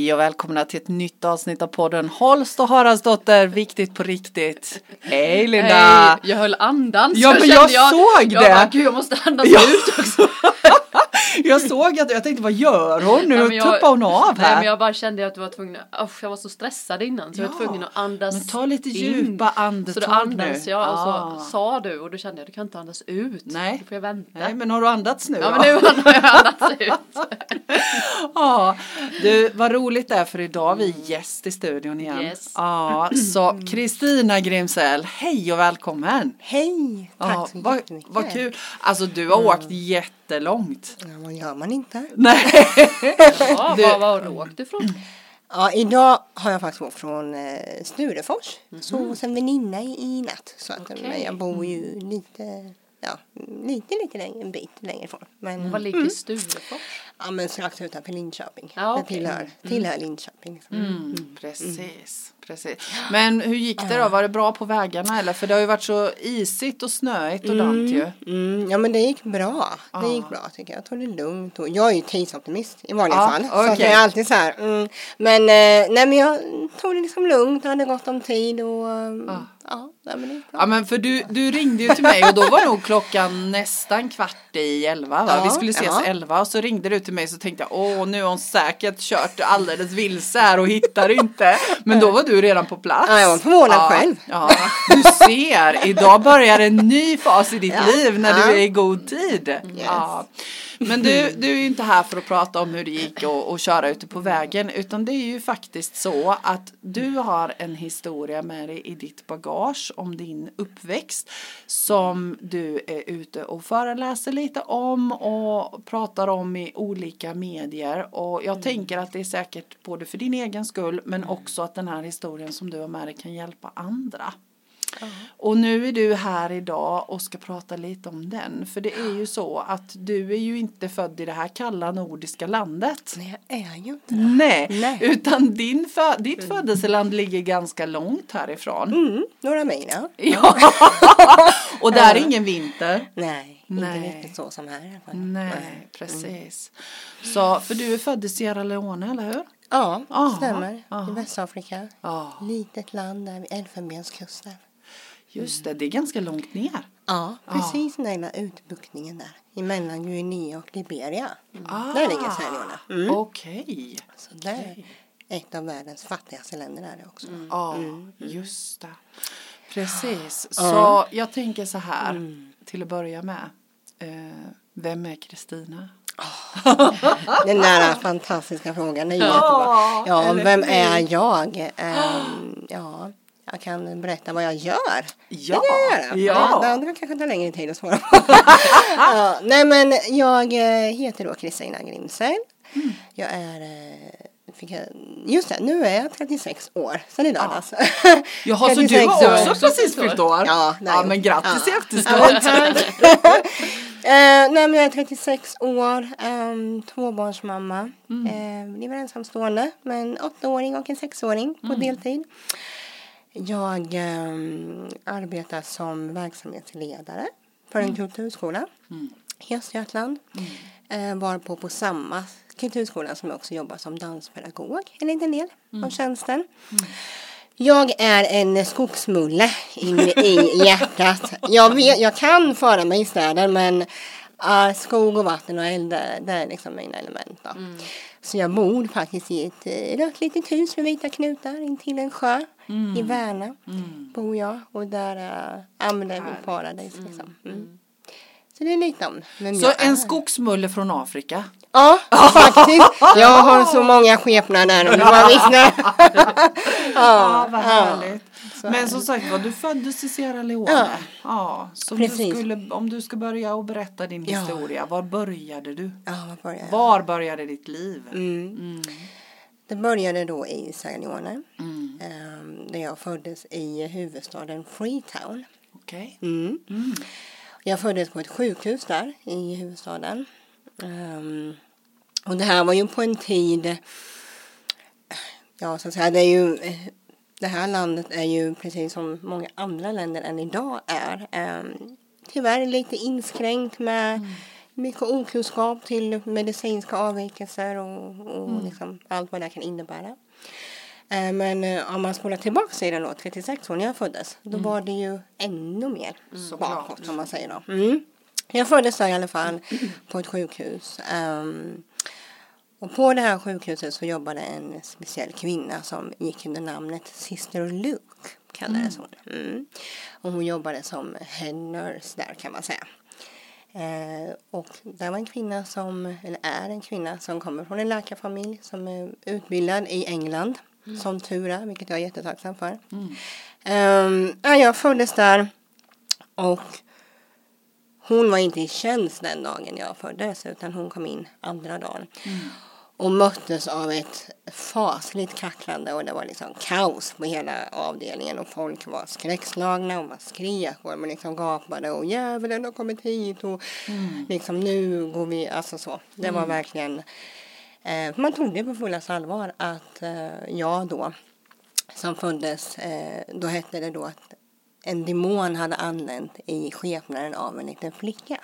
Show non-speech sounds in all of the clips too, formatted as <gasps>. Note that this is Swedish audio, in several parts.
Hej och välkomna till ett nytt avsnitt av podden Holst och Haraldsdotter, viktigt på riktigt. Hej Linda! Hej, jag höll andan. Ja, men jag såg jag det. Bara, Gud, jag måste andas Ja. ut också. <laughs> Jag såg att jag tänkte vad gör hon nu? Nej, jag- Tuppar hon av Nej, här? men jag bara kände att du var tvungen att, usch, jag var så stressad innan så jag var Ja, tvungen att andas Men ta lite in. djupa Så andetag då andas nu. jag och Ah. så sa du och då kände jag du kan inte andas ut. Nej. Då får jag vänta. Nej men har du andats nu Ja då? men nu har jag andats ut. <laughs> Ja, du vad roligt det är för idag är vi gäst i studion igen. Yes. Ja, så Kristina Grimsell, hej och välkommen. Hej! Tack Ja, så vad, jättemycket. vad kul. Alltså du har åkt jättelångt. Ja, vad gör man inte? <laughs> Nej. Ja, Du- var, var åkte du ifrån? Ja, idag har jag faktiskt åkt från eh, Sturefors. Mhm. Så hos en väninna i, i natt. Så att, Okej. men jag bor ju lite, ja, lite, lite längre, en bit längre ifrån. Men, Var ligger Sturefors? Ja, men strax utanför Linköping. Ja, Det okej. tillhör, tillhör Linköping. Liksom. Mm, precis, precis. Men hur gick det då? Var det bra på vägarna eller? För det har ju varit så isigt och snöigt och dant ju. Mm, ja men det gick bra. Det gick bra tycker jag. Jag tog det lugnt. Och jag är ju tidsoptimist i vanliga Ja, fall. Så att jag är alltid så här. Mm, men, eh, nej, men jag tog det liksom lugnt. Det hade gott om tid. Och, um, Ja. ja. nej, men det gick bra. Ja men för du, du ringde ju till mig och då var nog klockan nästan kvart i elva va? Ja, Vi skulle ses ja. elva och så ringde du till mig så tänkte jag åh nu har hon säkert kört alldeles vilse här och hittar inte. Men då var du redan på plats. Ja, jag var förvånad ja, själv. Ja, du ser, idag börjar en ny fas i ditt Ja. liv när du är i god tid. Ja. Men du, du är ju inte här för att prata om hur det gick och, och köra ute på vägen utan det är ju faktiskt så att du har en historia med dig i ditt bagage om din uppväxt som du är ute och föreläser lite om och pratar om i olika medier. Och jag tänker att det är säkert både för din egen skull men också att den här historien som du har med dig kan hjälpa andra. Och nu är du här idag och ska prata lite om den. För det är ju så att du är ju inte född i det här kalla nordiska landet. Nej, jag är ju inte det. Nej, Nej. utan din fö- ditt födelseland ligger ganska långt härifrån. Mm, några mil, ja. <laughs> Och där är ingen vinter. Nej, Nej. inte riktigt så som här fall. Nej, precis. Så, för du är född i Sierra Leone, eller hur? Ja, Aha, stämmer. aha. I Västafrika. Ja, Litet land där vid Elfenbenskusten. Just det. Det är ganska långt ner. Ja, precis den där lilla utbuktningen där. Emellan Guinea och Liberia. Ah, Där ligger Sierra Leone. Mm. Okej. Så där, ett av världens fattigaste länder är det också. Ja, just det. Precis. Så jag tänker så här till att börja med. Eh, vem är Kristina? <laughs> Den där fantastiska frågan, är jättebra. Ja, vem är jag? Ehm, <gasps> ja, jag kan berätta vad jag gör. Ja, Det kan jag göra. ja. Det andra kanske tar längre tid att svara på. <laughs> ja, nej, men jag eh, heter då Kristina Grimsell. Mm. Jag är eh, fick jag, just det, nu är jag 36 år sedan i lördags. Jaha, så du 36 har år. också precis fyllt år? Ja, har ja men grattis i <laughs> Ja. efterskott. Eh, nej, men jag är 36 år, um, tvåbarnsmamma. Mm. Eh, lever ensamstående med en åttaåring och en sexåring på Mm. deltid. Jag ehm, arbetar som verksamhetsledare för en Mm. kulturskola i Östergötland. Eh, var på, på samma kulturskola som jag också jobbar som danspedagog en liten del Mm. av tjänsten. Jag är en skogsmulle in i hjärtat. Jag, vet, jag kan föra mig i städer men uh, skog och vatten och eld det är liksom mina element. Då. Så jag bor faktiskt i ett eh, rött litet hus med vita knutar intill en sjö. I Värna bor jag och där ja, men det är mitt paradis. Liksom. Mm. Så det är lite om Så jag en skogsmulle från Afrika. Ja, faktiskt. <laughs> Jag har så många skepnader om du bara visste. <laughs> Ja, vad härligt. Så Men som sagt var, du föddes i Sierra Leone. Ja. Ja. så om du, skulle, om du ska börja och berätta din Ja. historia, var började du? Ja, vad började jag? Var började ditt liv? Mm. Det började då i Sierra Leone. Mm. ehm, där jag föddes i huvudstaden Freetown. Okej. Mm. Mm. Jag föddes på ett sjukhus där i huvudstaden. Ehm, och det här var ju på en tid, ja så att säga, det är ju, det här landet är ju precis som många andra länder än idag är, um, tyvärr lite inskränkt med mycket okunskap till medicinska avvikelser och, och Mm. liksom allt vad det kan innebära. Eh, Men eh, om man spolar tillbaka tiden då, 36 år när jag föddes, då var det ju ännu mer bakåt som man säger då. Mm. Jag föddes där i alla fall på ett sjukhus. Ehm, och på det här sjukhuset så jobbade en speciell kvinna som gick under namnet Sister Luke, kallades hon. Mm. Och hon jobbade som head nurse där kan man säga. Eh, och det var en kvinna som, eller är en kvinna som kommer från en läkarfamilj som är utbildad i England. Som tur är, vilket jag är jättetacksam för. Ehm, ja, jag föddes där och hon var inte i tjänst den dagen jag föddes utan hon kom in andra dagen. Och möttes av ett fasligt kacklande och det var liksom kaos på hela avdelningen och folk var skräckslagna och man skrek och man liksom gapade och djävulen har kommit hit och liksom nu går vi, alltså så. Det var verkligen, eh, man trodde på fullaste allvar att eh, jag då som föddes, eh, då hette det då att en demon hade anlänt i skepnaden av en liten flicka.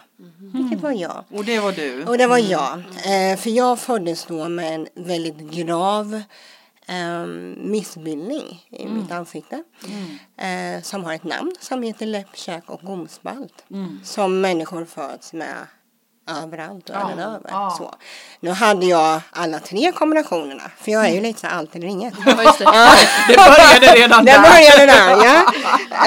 Vilket var jag. Och det var du. Och det var jag. Eh, för jag föddes då med en väldigt grav eh, missbildning i mitt ansikte. Eh, som har ett namn som heter läpp, käk och gomspalt. Som människor föds med överallt och Ja, världen över. ja. Så. Nu hade jag alla tre kombinationerna. För jag är ju lite så allt eller inget. Ja, just det. <laughs> Det började redan Det där. började där, ja.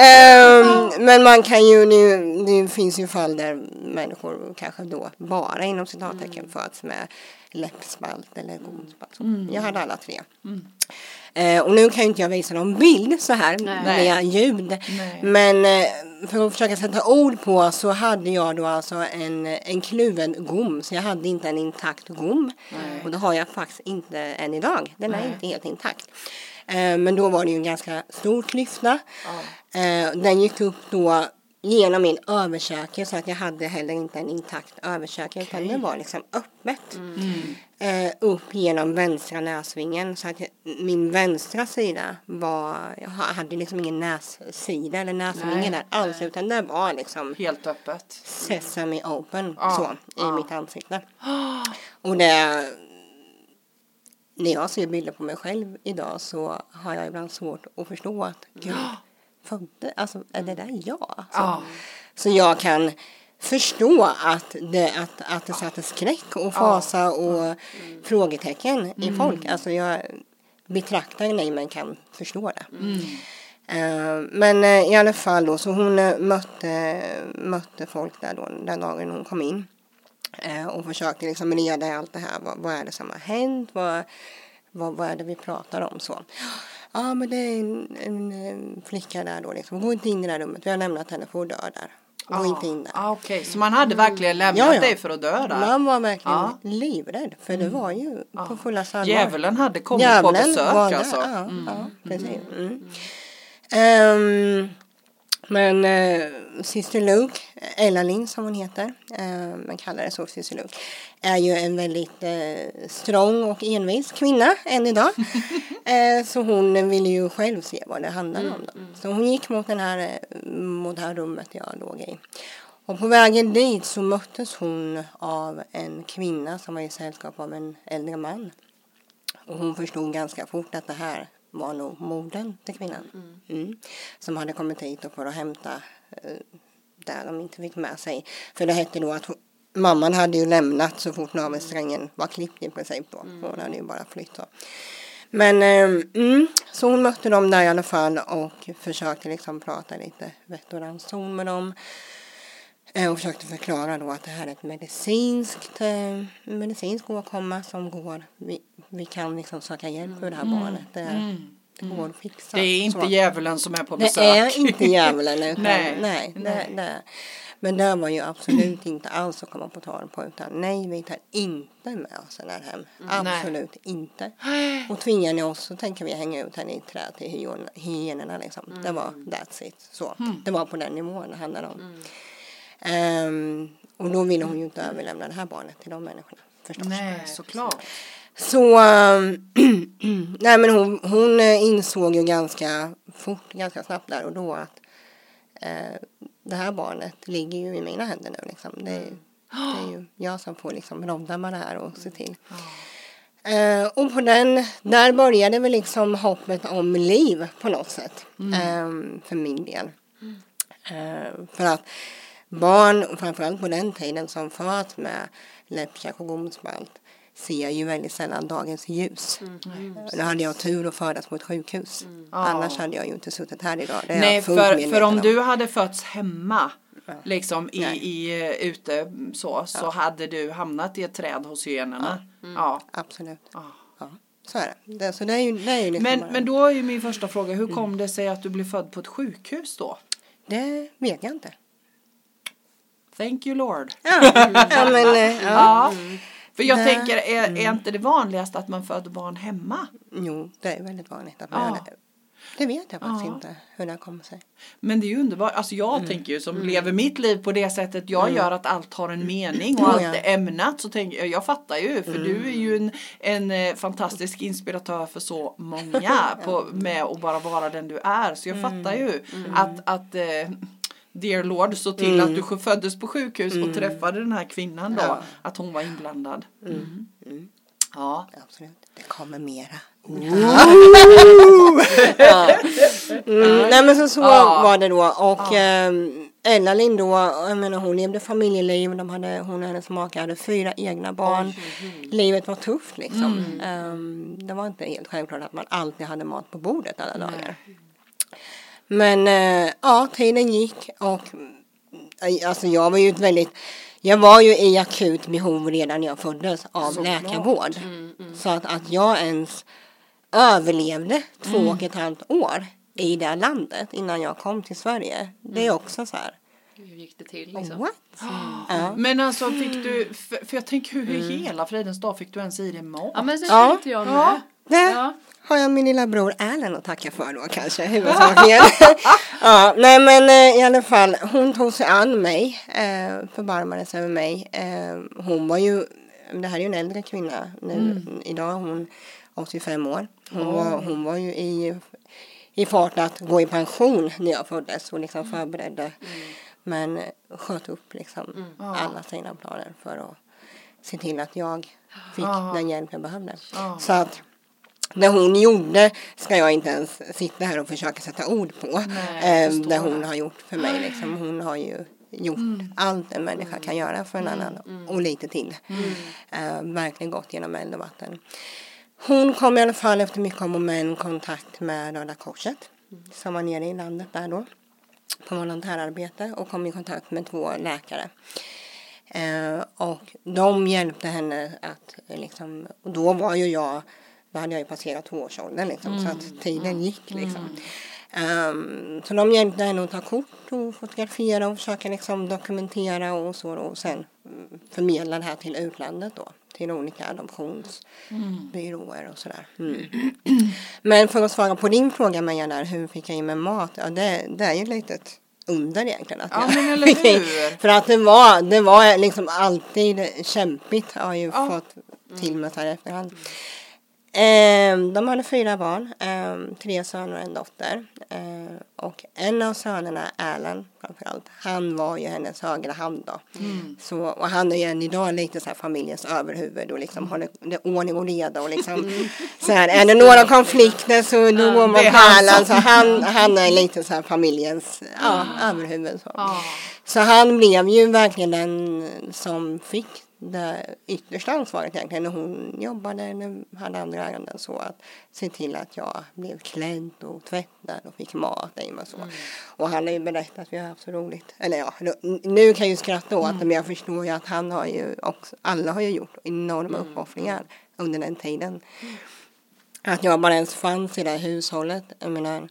<laughs> Ehm, men man kan ju, nu, det finns ju fall där människor kanske då bara inom citattecken föds med läppspalt eller gomspalt. Så Jag hade alla tre. Eh, och nu kan ju inte jag visa någon bild så här Nej. med ljud. Nej. Men eh, för att försöka sätta ord på så hade jag då alltså en, en kluven gom. Så jag hade inte en intakt gom. Och det har jag faktiskt inte än idag. Den är inte helt intakt. Eh, men då var det ju en ganska stor klyfta. Eh, den gick upp då genom min överkäke så att jag hade heller inte en intakt överkäke utan det var liksom öppet. Eh, upp genom vänstra näsvingen så att min vänstra sida var, jag hade liksom ingen nässida eller näsvinge där alls utan det var liksom Helt öppet. sesame open Ja, så i ja. mitt ansikte. <gasps> Och det när jag ser bilder på mig själv idag så har jag ibland svårt att förstå att gud, <gasps> födde, alltså är det där jag? Alltså, Ja. Så jag kan förstå att det, att, att det satte skräck och fasa och frågetecken i folk. Alltså jag betraktar nej men kan förstå det. Eh, men eh, i alla fall då, så hon eh, mötte, mötte folk där då den dagen hon kom in. Och försökte liksom reda i allt det här. Vad, vad är det som har hänt? Vad, vad, vad är det vi pratar om? så. Ja, men det är en, en, en flicka där då liksom. Gå inte in i det här rummet. Vi har lämnat henne för att dö där. Gå inte in där. Ah, Okej, så man hade verkligen lämnat Ja, ja. dig för att dö där? Man var verkligen Ja. livrädd. För det var ju på fulla allvar. Djävulen hade kommit på besök var där, alltså? Ja, ja, precis. Mm. Ehm, men eh, Sister Luke, Ella Linn som hon heter, eh, man kallar det så Sister Luke, är ju en väldigt eh, strong och envis kvinna än idag. <laughs> eh, så hon ville ju själv se vad det handlar om. Då. Så hon gick mot, den här, eh, mot det här rummet jag låg i. Och på vägen dit så möttes hon av en kvinna som var i sällskap av en äldre man. Och hon förstod ganska fort att det här var nog modern till kvinnan. Mm. Som hade kommit hit och för att hämta där de inte fick med sig. För det hette då att hon, mamman hade ju lämnat så fort navelsträngen var klippt i princip då. Hon hade ju bara flytt då. Men eh, mm, så hon mötte dem där i alla fall och försökte liksom prata lite vett och ranson med dem. Eh, Och försökte förklara då att det här är ett medicinskt, eh, medicinsk åkomma som går, vi, vi kan liksom söka hjälp för det här barnet. Det, det går att fixa. Det är inte Så. djävulen som är på Det besök. är inte djävulen utan <laughs> Nej, nej, nej, nej. Det, det. Men det var ju absolut inte alls att komma på tal på utan nej vi tar inte med oss den här hem. Absolut inte. <gasps> Och tvingar ni oss så tänker vi hänga ut henne i trä till hyen- hyenorna liksom. Det var that's it. Så. Det var på den nivån det handlade om. Ehm, och då ville hon ju inte överlämna det här barnet till de människorna förstås. Nej, såklart. Så, ehm, <clears throat> nej men hon, hon eh, insåg ju ganska fort, ganska snabbt där och då att eh, det här barnet ligger ju i mina händer nu liksom. Det, Det är ju jag som får liksom rodda med det här och se till. Eh, och på den, där började väl liksom hoppet om liv på något sätt. Eh, för min del. Eh, för att barn, framförallt på den tiden, som föds med läppkäk och gomspalt ser ju väldigt sällan dagens ljus. Då hade jag tur att födas på ett sjukhus. Annars hade jag ju inte suttit här idag. Det är Nej, för, för om om. du hade fötts hemma liksom i, Nej. i eh, ute så, så hade du hamnat i ett träd hos hyenorna. Ja. Absolut. Ja. Ja, så är det. det. Så det är ju, det är ju liksom Men, bara- men då är ju min första fråga, Mm. hur kom det sig att du blev född på ett sjukhus då? Det vet jag inte. Thank you Lord. Ja, <laughs> ja men eh, ja. För jag Nej. tänker, är, är inte det vanligast att man föder barn hemma? Jo, det är väldigt vanligt att man Ja. gör det. Det vet jag faktiskt Ja. inte hur det kommer sig. Men det är ju underbart. Alltså jag Mm. tänker ju som lever mitt liv på det sättet jag gör att allt har en mening och allt är ämnat. Så tänker jag, jag fattar ju för du Mm. är ju en, en eh, fantastisk inspiratör för så många <laughs> på, med att bara vara den du är. Så jag Mm. fattar ju att, att eh, Dear Lord såg till att du föddes på sjukhus och träffade den här kvinnan då. Mm. Ja. Att hon var inblandad. Mm. Ja. Absolut. Det kommer mera. <laughs> ja. mm, nej men så, så Ja. var det då och ehm, Ella Lind då, jag menar hon levde familjeliv, de hade, hon och hennes make hade fyra egna barn. Livet var tufft liksom. Ehm, det var inte helt självklart att man alltid hade mat på bordet alla dagar. Men eh, ja, tiden gick och eh, alltså jag var ju ett väldigt jag var ju i akut behov redan när jag föddes av läkarvård. Så att, att jag ens överlevde två och ett halvt år i det landet innan jag kom till Sverige. Det är också så här. Hur gick det till liksom? What? Ja. Men alltså fick du, för, för jag tänker hur i hela fridens dag fick du ens i dig mat? Ja men Ja. tänkte jag med. Ja. Det Ja. Har jag min lilla bror Erlen att tacka för då kanske huvudsakligen. <laughs> ja, nej men eh, i alla fall hon tog sig an mig, eh, förbarmade sig över mig. Eh, hon var ju, det här är ju en äldre kvinna nu, idag är hon 85 år. Hon, var, hon var ju i, i fart att gå i pension när jag föddes och liksom förberedde. Men eh, sköt upp liksom alla sina planer för att se till att jag fick Ja. den hjälp jag behövde. Ja. Så att det hon gjorde ska jag inte ens sitta här och försöka sätta ord på. Nej, eh, det det. hon har gjort för mig. Liksom. Hon har ju gjort allt en människa kan göra för en annan och lite till. Eh, verkligen gått genom eld och vatten. Hon kom i alla fall efter mycket om och men kontakt med Röda Korset som var nere i landet där då på volontärarbete och kom i kontakt med två läkare. Eh, och de hjälpte henne att liksom, och då var ju jag, då hade jag ju passerat tvåårsåldern liksom, så att tiden gick liksom. Ehm, så de hjälpte henne att ta kort och fotografera och försöka liksom dokumentera och så och sen mm, förmedla det här till utlandet då till olika adoptionsbyråer och sådär. Mm. Men för att svara på din fråga Maja där, hur fick jag i mig mat? Ja, det, det är ju ett litet under egentligen. Att Ja, jag fick i- hur? För att det var, det var liksom alltid kämpigt har jag ju Ja. fått till mig så här efterhand. Ehm, de hade fyra barn, ehm, tre söner och en dotter. Ehm, och en av sönerna, Erland framförallt, han var ju hennes högra hand då. Så, och han är ju än idag lite så familjens överhuvud och liksom håller det ordning och reda och liksom så här, är det några konflikter så då går man på han Erland. Så han, han är lite så familjens ja, överhuvud. Så. Ja. Så han blev ju verkligen den som fick det yttersta ansvaret egentligen när hon jobbade eller hade andra ärenden så att se till att jag blev klädd och tvättad och fick mat mig och så. Och han har ju berättat att vi har haft så roligt. Eller ja, nu- kan jag ju skratta åt det men jag förstår ju att han har ju också, alla har ju gjort enorma uppoffringar under den tiden. Att jag bara ens fanns i det här hushållet. Jag menar,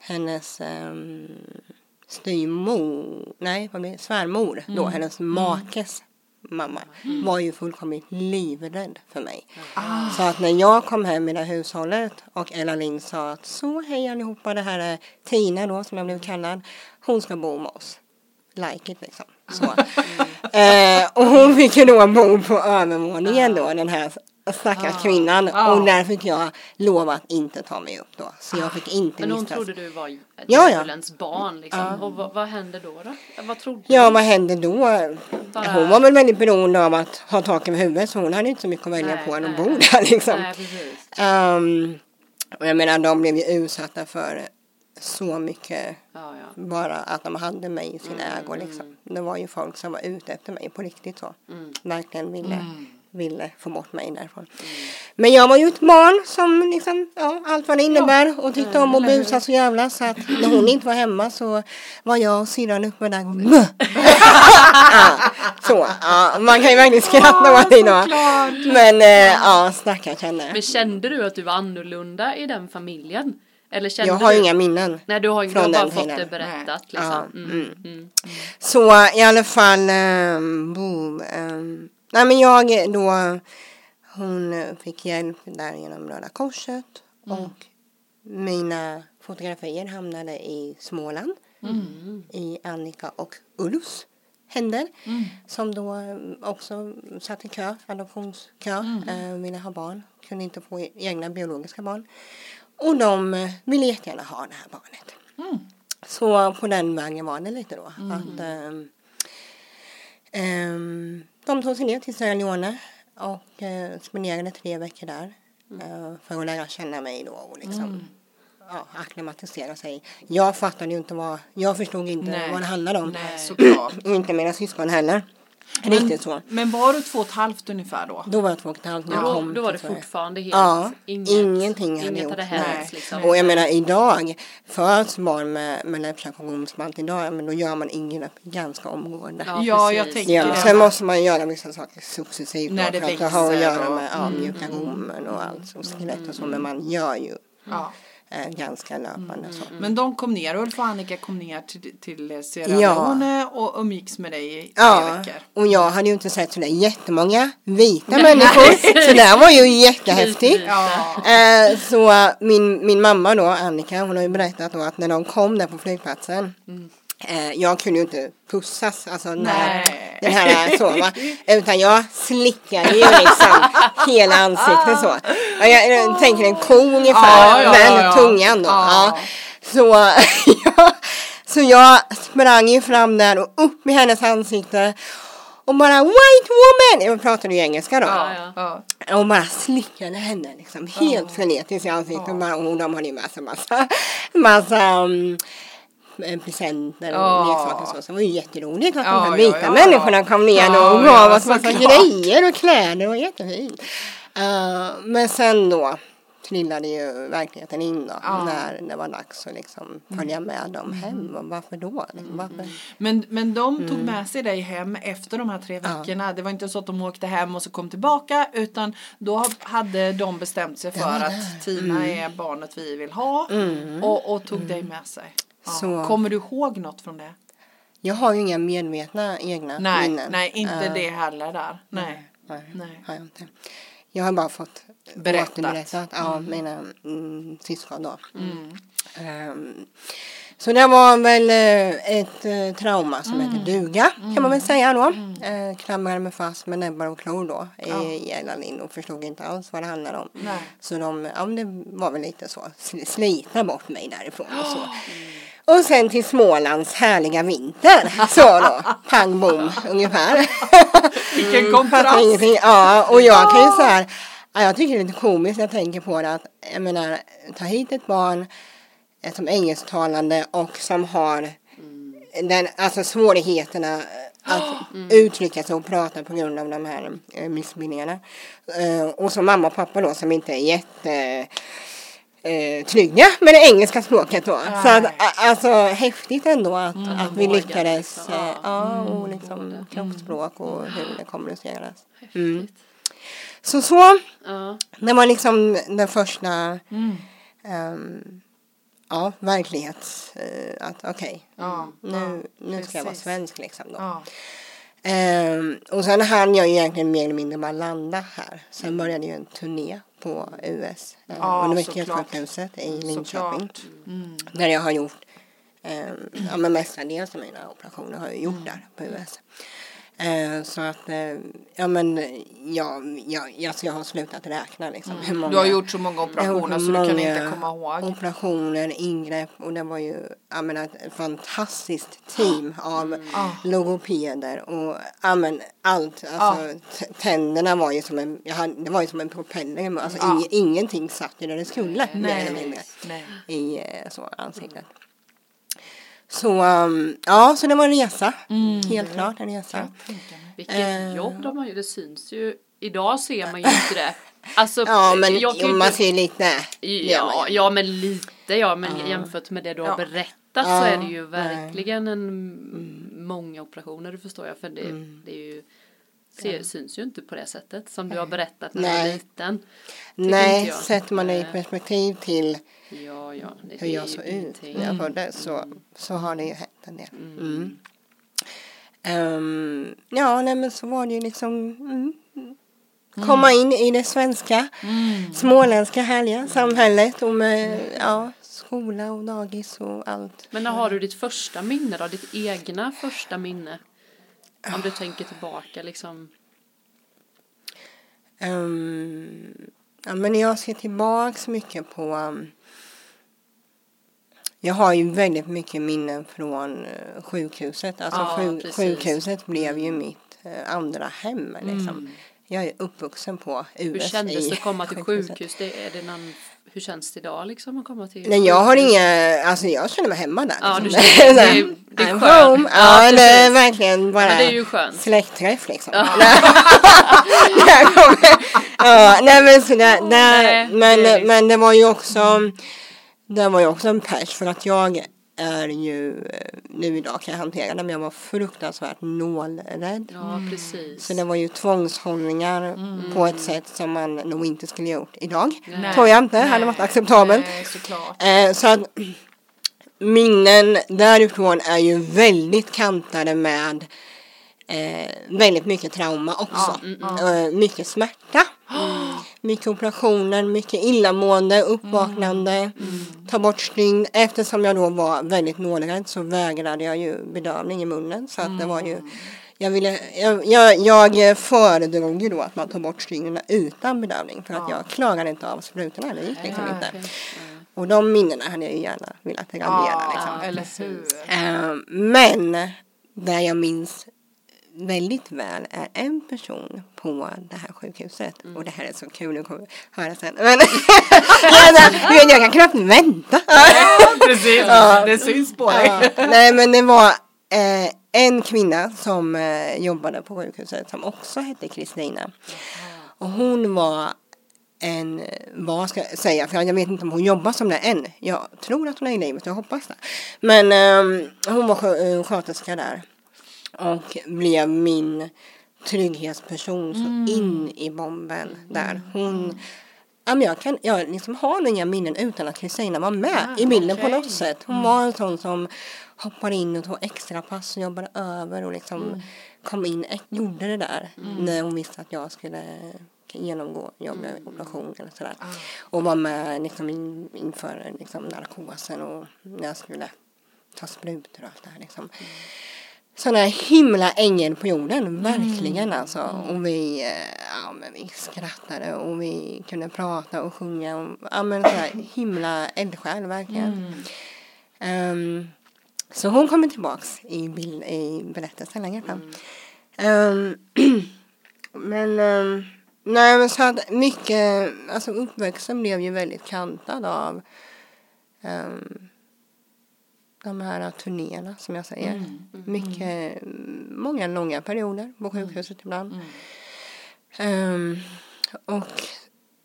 hennes um, styvmor, nej vad blir svärmor då, hennes makes mamma var ju fullkomligt livrädd för mig. Så att när jag kom hem i det här hushållet och Ella Lind sa att så hej allihopa, det här är Tina då som jag blev kallad, hon ska bo med oss. Like it liksom. Så. <laughs> eh, och hon fick ju då bo på övervåningen då, den här stackars kvinnan. Ah. Och där fick jag lov att inte ta mig upp då. Så jag fick inte Men hon trodde du var Ja, ja. djävulens barn liksom. Och vad, vad hände då? då? Vad trodde Ja, vad hände då? Bara- Hon var väl väldigt beroende av att ha tak över huvudet så hon hade inte så mycket att välja Nej, på än att bo där liksom. Nej. Ehm, och jag menar, de blev ju utsatta för så mycket Ja, ja. bara att de hade mig i sin Mm, ägo liksom. Det var ju folk som var ute efter mig på riktigt så. Mm. Verkligen ville, ville få bort mig därifrån. Men jag var ju ett barn som liksom, ja, allt vad det innebär och tyckte om att busa så jävla så att när hon inte var hemma så var jag och syrran uppe där och ja, Så, ja, man kan ju verkligen skratta åt det idag. Men eh, ja, stackars henne. Men kände du att du var annorlunda i den familjen? Eller kände Jag har du... ju inga minnen. Nej, du har, ju- du från har bara den fått det berättat liksom. Ja, Mm. Mm. Så i alla fall, um, bo, ehm, nej men jag då, hon eh, fick hjälp där genom Röda Korset och mina fotografier hamnade i Småland i Annika och Ulfs händer som då eh, också satt i kö, adoptionskö, eh, ville ha barn, kunde inte få egna biologiska barn. Och de ville jättegärna ha det här barnet. Så på den vägen var det lite då. Att, ehm, ehm, de tog sig ner till Sierra Leone och uh, spenderade tre veckor där. eh, för att lära känna mig då och liksom ja, acklimatisera sig. Jag fattade ju inte vad, jag förstod inte Nej. vad det handlade om. Nej, såklart. <clears throat> Inte mina syskon heller. Riktigt så. Men var du två och ett halvt ungefär då? Då var jag två och ett halvt när jag Då, kom då var det fortfarande helt Ja, inget, ingenting hade inget gjort. hade hänt liksom. Och jag menar idag, föds barn med, med läppschackogonsmalt idag, men då gör man ingrepp ganska omgående. Ja, Ja, jag tänker Ja, det. sen måste man göra vissa saker successivt När det för att det har att växer göra och- med ja, mjuka gommen och allt och skelett och så men man gör ju Ja. Eh, ganska löpande så. Men de kom ner, Ulf och Annika kom ner till, till Sierra Ja. Leone och umgicks med dig i tre Ja, veckor. och jag hade ju inte sett sådär jättemånga vita människor <laughs> så det var ju jättehäftigt. Ja. Eh, så min, min mamma då, Annika, hon har ju berättat då att när de kom där på flygplatsen eh, jag kunde ju inte pussas, alltså när Nej. den här så va. Utan jag slickade ju liksom hela ansiktet så. Ja, Jag, jag tänker en ko ungefär, Ja, ja, men ja, tungan då. Ja. Så, <laughs> så jag sprang ju fram där och upp i hennes ansikte och bara white woman! Jag pratade ju engelska då. Och bara slickade henne liksom helt frenetiskt i ansiktet. Och, bara, och de hade ju med sig massa, massa um, presenter och Ja. leksaker och så. Så det var ju jätteroligt att Ja, de här ja, vita ja. människorna kom ner Ja, och ja, gav oss massa grejer och kläder. Det var jättefint. Uh, men sen då trillade ju verkligheten in då. Ja. När det var dags att liksom följa med dem hem. Och varför då? Liksom, varför? Men, men de tog Mm. med sig dig hem efter de här tre veckorna. Det var inte så att de åkte hem och så kom tillbaka utan då hade de bestämt sig för att Tina Mm. är barnet vi vill ha och, och tog dig med sig. Så- Kommer du ihåg något från det? Jag har ju inga medvetna egna Nej, minnen. nej inte Eh, det heller där. Nej. Nej, Nej. har jag inte. Jag har bara fått Berättat. återberättat av mina mm, syskon då. Ehm, så det var väl eh, ett eh, trauma som heter duga kan man väl säga då. Mm. krabbade mig fast med näbbar och klor då Ja. i och förstod inte alls vad det handlade om. Nej. Så de, ja det var väl lite så, sl- slita bort mig därifrån och så. Och sen till Smålands härliga vinter. Så då, pang bom ungefär. Vilken Fattar kontrast! Ja, och jag kan ju så här, ja, jag tycker det är lite komiskt när jag tänker på det att, jag menar, ta hit ett barn eh, som engelsktalande och som har den, alltså svårigheterna att <gasps> uttrycka sig och prata på grund av de här eh, missbildningarna. Eh, och så mamma och pappa då som inte är jätte eh, trygga med det engelska språket då. Så att, Nej. alltså häftigt ändå att, att vi lyckades. liksom. eh, Ja. Ja, Mm. och liksom kroppsspråk och hur det kommuniceras. Mm. Så så, Ja. det var liksom den första Mm. ehm, ja, verklighets... eh, att okej, Ja, nu, nu ska jag vara svensk liksom då. Ehm, och sen hann jag ju egentligen mer eller mindre bara landa här. Sen började ju en turné på US. eh, Ja, Universitetssjukhuset i Linköping. Såklart. Mm. Där jag har gjort, eh, ja men mestadels av mina operationer har jag gjort där på US. Eh, så att, eh, ja men, ja, ja, alltså jag har slutat räkna liksom. Hur många, Du har gjort så många operationer så du kan inte komma ihåg. Operationer, ingrepp och det var ju, jag menar, ett fantastiskt team av Ah. logopeder och, ja men allt. Alltså t- tänderna var ju som en, jag hade, det var ju som en propeller, alltså Ja. ing, ingenting satt ju där det skulle. Nej, nej. i eh, så, ansiktet. Så um, ja, så det var en resa. Mm. Helt klart en resa. Vilket Eh. jobb de har ju, det syns ju. Idag ser man ju inte det. Alltså, Ja, men jag jo, man ser lite. Ja, ja, men lite ja, men jämfört med det du har Ja. berättat Ja, så är det ju verkligen en många operationer, det förstår jag, för det, Mm. det är ju ser, syns ju inte på det sättet som du har berättat när du Nej. var liten. Tycker Nej, sätter man det i perspektiv till Ja, ja. Det, hur jag såg ut när jag föddes så, så har det ju hänt en del. Mm. Ehm, ja, nej men så var det ju liksom mm, komma in i det svenska, småländska härliga samhället och med ja, skola och dagis och allt. Men när har du ditt första minne då? Ditt egna första minne? Om du tänker tillbaka liksom. Ehm, ja, men jag ser tillbaks mycket på um, jag har ju väldigt mycket minnen från eh, sjukhuset. Alltså Ja, sjuk- sjukhuset blev ju mitt eh, andra hem. Liksom. Jag är uppvuxen på US Hur kändes det att komma till sjukhuset. sjukhus? Det, är det någon, hur känns det idag liksom att komma till Nej, jag har inga, alltså jag känner mig hemma där. Ja, liksom. du <laughs> känner- det är- det är skönt. Ja, Ja, det är verkligen bara Men det är ju skönt. släktträff liksom. <laughs> Kommer- ja, nej men så där, Nej, men, det men det var ju också, det var ju också en pers för att jag är ju, eh, nu idag kan jag hantera det, men jag var fruktansvärt nålrädd. Ja, precis. Så det var ju tvångshållningar på ett sätt som man nog inte skulle gjort idag. Nej. Tror jag inte hade varit acceptabelt. Nej, såklart. Eh, så att minnen därifrån är ju väldigt kantade med eh, väldigt mycket trauma också. Eh, mycket smärta. Mycket operationer, mycket illamående, uppvaknande, ta bort stygn. Eftersom jag då var väldigt nålrädd så vägrade jag ju bedövning i munnen. Så att det var ju jag, ville, jag, jag, jag föredrog ju då att man tog bort stygnen utan bedövning för att jag klarade inte av sprutorna. Det gick liksom Nej, inte. okej. Och de minnena hade jag ju gärna velat radera. Ja, liksom. eller hur. Eh, men där jag minns väldigt väl är en person på det här sjukhuset. Och det här är så kul att kommer höra sen. Men <laughs> jag, jag kan knappt vänta. Precis, det syns på dig. Ja, nej men det var eh, en kvinna som eh, jobbade på sjukhuset som också hette Kristina. Och hon var en, vad ska jag säga, för jag vet inte om hon jobbar som det än. Jag tror att hon är i livet, jag hoppas det. Men eh, hon var eh, sköterska där. Och blev min trygghetsperson så in i bomben där. Hon Ja, men jag, kan, jag liksom har inga minnen utan att Kristina var med Ah, i bilden på okej. något sätt. Hon var en sån som hoppade in och tog extra pass och jobbade över och liksom kom in, och gjorde det där när hon visste att jag skulle genomgå jobbig operation eller sådär. Och var med liksom in, inför liksom narkosen och när jag skulle ta sprutor och allt det här liksom. Här himla ängel på jorden, verkligen alltså. Och vi, eh, ja, men vi skrattade och vi kunde prata och sjunga. Och, ja, men så här himla eldsjäl, verkligen. Ehm, så hon kommer tillbaks i, bild, i berättelsen längre fram. Ehm, <clears throat> men, ehm, nej men så att mycket, alltså uppväxten blev ju väldigt kantad av ehm, de här turnéerna som jag säger. Mycket, många långa perioder på sjukhuset ibland. Ehm, och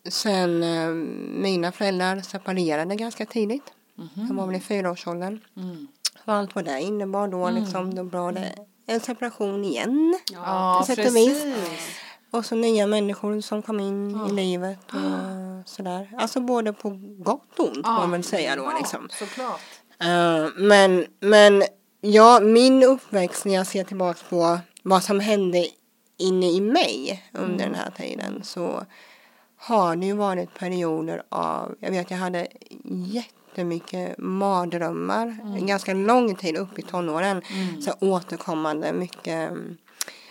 sen ehm, mina föräldrar separerade ganska tidigt. De var väl i fyraårsåldern. Mm. Och allt vad det innebar då liksom. Då var det en separation igen. Ja, på sätt och vis. Och så nya människor som kom in i livet och sådär. Alltså både på gott och ont får man väl säga då liksom. Såklart. Eh, men, men ja, min uppväxt när jag ser tillbaka på vad som hände inne i mig under den här tiden så har det ju varit perioder av, jag vet jag hade jättemycket mardrömmar en ganska lång tid upp i tonåren. Så återkommande mycket mm,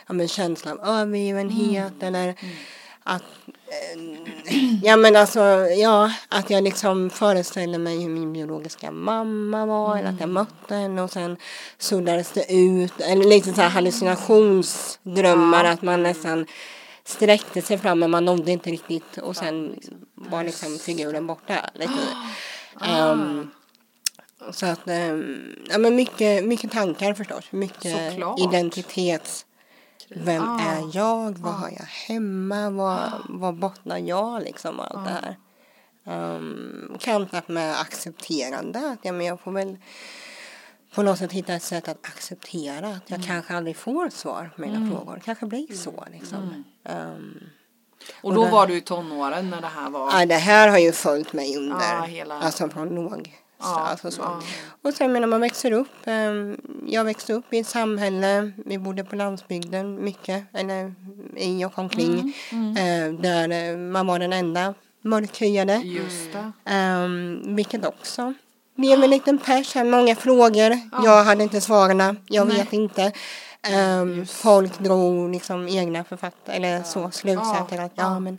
ja, men känsla av övergivenhet eller att eh, ja men alltså ja att jag liksom föreställer mig hur min biologiska mamma var eller att jag mötte henne och sen suddades det ut eller lite så här hallucinationsdrömmar att man nästan sträckte sig fram men man nådde inte riktigt och sen var liksom figuren borta lite. Ehm, så att, ehm, ja men mycket, mycket tankar förstås. Mycket Såklart. identitets... Vem Ah. är jag? Vad har jag hemma? Vad, vad bottnar jag liksom? och Allt det här. Um, kantat med accepterande. Att ja, men jag får väl på något sätt hitta ett sätt att acceptera att jag kanske aldrig får svar på mina frågor. Det kanske blir så liksom. Ehm, Och då var du i tonåren när det här var. Ja, det här har ju följt mig under, Ja, hela- alltså från låg. Ja, alltså så. ja. Och sen när man växer upp, eh, jag växte upp i ett samhälle, vi bodde på landsbygden mycket, eller i och omkring, Mm, Eh, där eh, man var den enda mörkhyade. Just det. Um, vilket också blev en liten pers, många frågor, jag hade inte svaren, jag Nej. vet inte. Um, folk drog liksom egna författare, eller så, slutsatser att ja men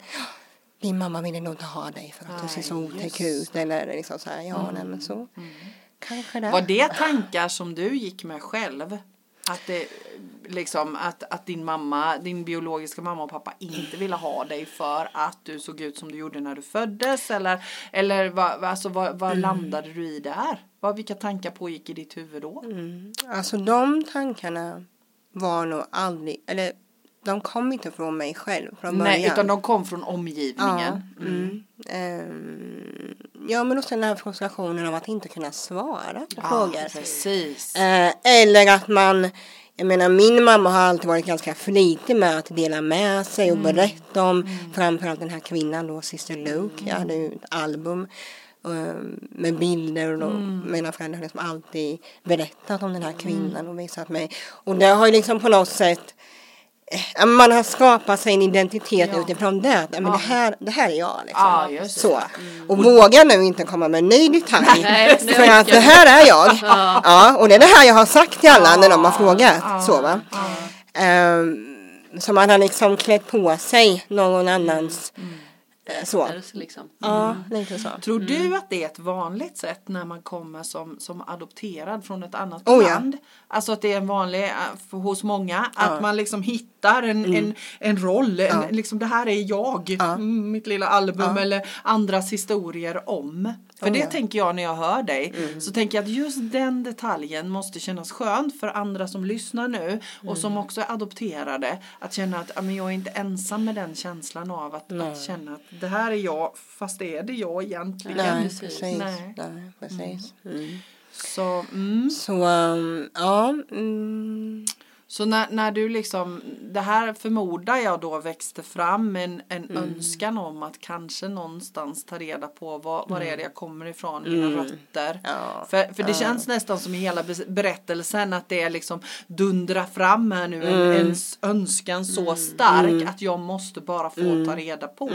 din mamma ville nog inte ha dig för att du ser så Nej, otäck ut eller liksom så här, ja nej men så. Kanske det. Var det tankar som du gick med själv? Att, det, liksom, att, att din mamma, din biologiska mamma och pappa inte ville ha dig för att du såg ut som du gjorde när du föddes? Eller, eller vad, alltså, vad, vad landade du i där? Vad, vilka tankar pågick i ditt huvud då? Mm. Alltså de tankarna var nog aldrig, eller de kom inte från mig själv från början. Nej, utan de kom från omgivningen. Ja, mm. Ehm, ja men och sen den här frustrationen av att inte kunna svara på frågor. precis. Eh, eller att man, jag menar min mamma har alltid varit ganska flitig med att dela med sig och Mm. berätta om framförallt den här kvinnan då, Sister Luke. Jag hade ju ett album eh, med bilder och Mm. mina föräldrar har liksom alltid berättat om den här kvinnan och visat mig. Och det har ju liksom på något sätt man har skapat sig en identitet Ja. utifrån det. Men det, här, det här är jag. Liksom. Ja, just det. så. Och våga nu inte komma med en ny detalj. <laughs> Nej, det för att det här är jag. Ja. och det är det här jag har sagt till alla när de har frågat. Så, va? Ehm, så man har liksom klätt på sig någon annans. eh, Så. Liksom. Ja, lite så. Tror du att det är ett vanligt sätt när man kommer som, som adopterad från ett annat Oh, ja. land? Alltså att det är en vanlig för, hos många att man liksom hittar en, en, en roll, en, liksom det här är jag, mm, mitt lilla album eller andras historier om. För Oh, det ja. tänker jag när jag hör dig så tänker jag att just den detaljen måste kännas skönt för andra som lyssnar nu och som också är adopterade att känna att ja, men jag är inte ensam med den känslan av att, att känna att det här är jag fast är det jag egentligen. Nej, precis. precis. Nej. Nej, precis. Mm. Så, mm. Så, um, ja. Mm. Så när, när du liksom, det här förmodar jag då växte fram en, en önskan om att kanske någonstans ta reda på vad, var är det jag kommer ifrån, mina rötter. Ja. För, för det känns nästan som i hela be- berättelsen att det är liksom dundra fram här nu en, en s- önskan så stark att jag måste bara få ta reda på.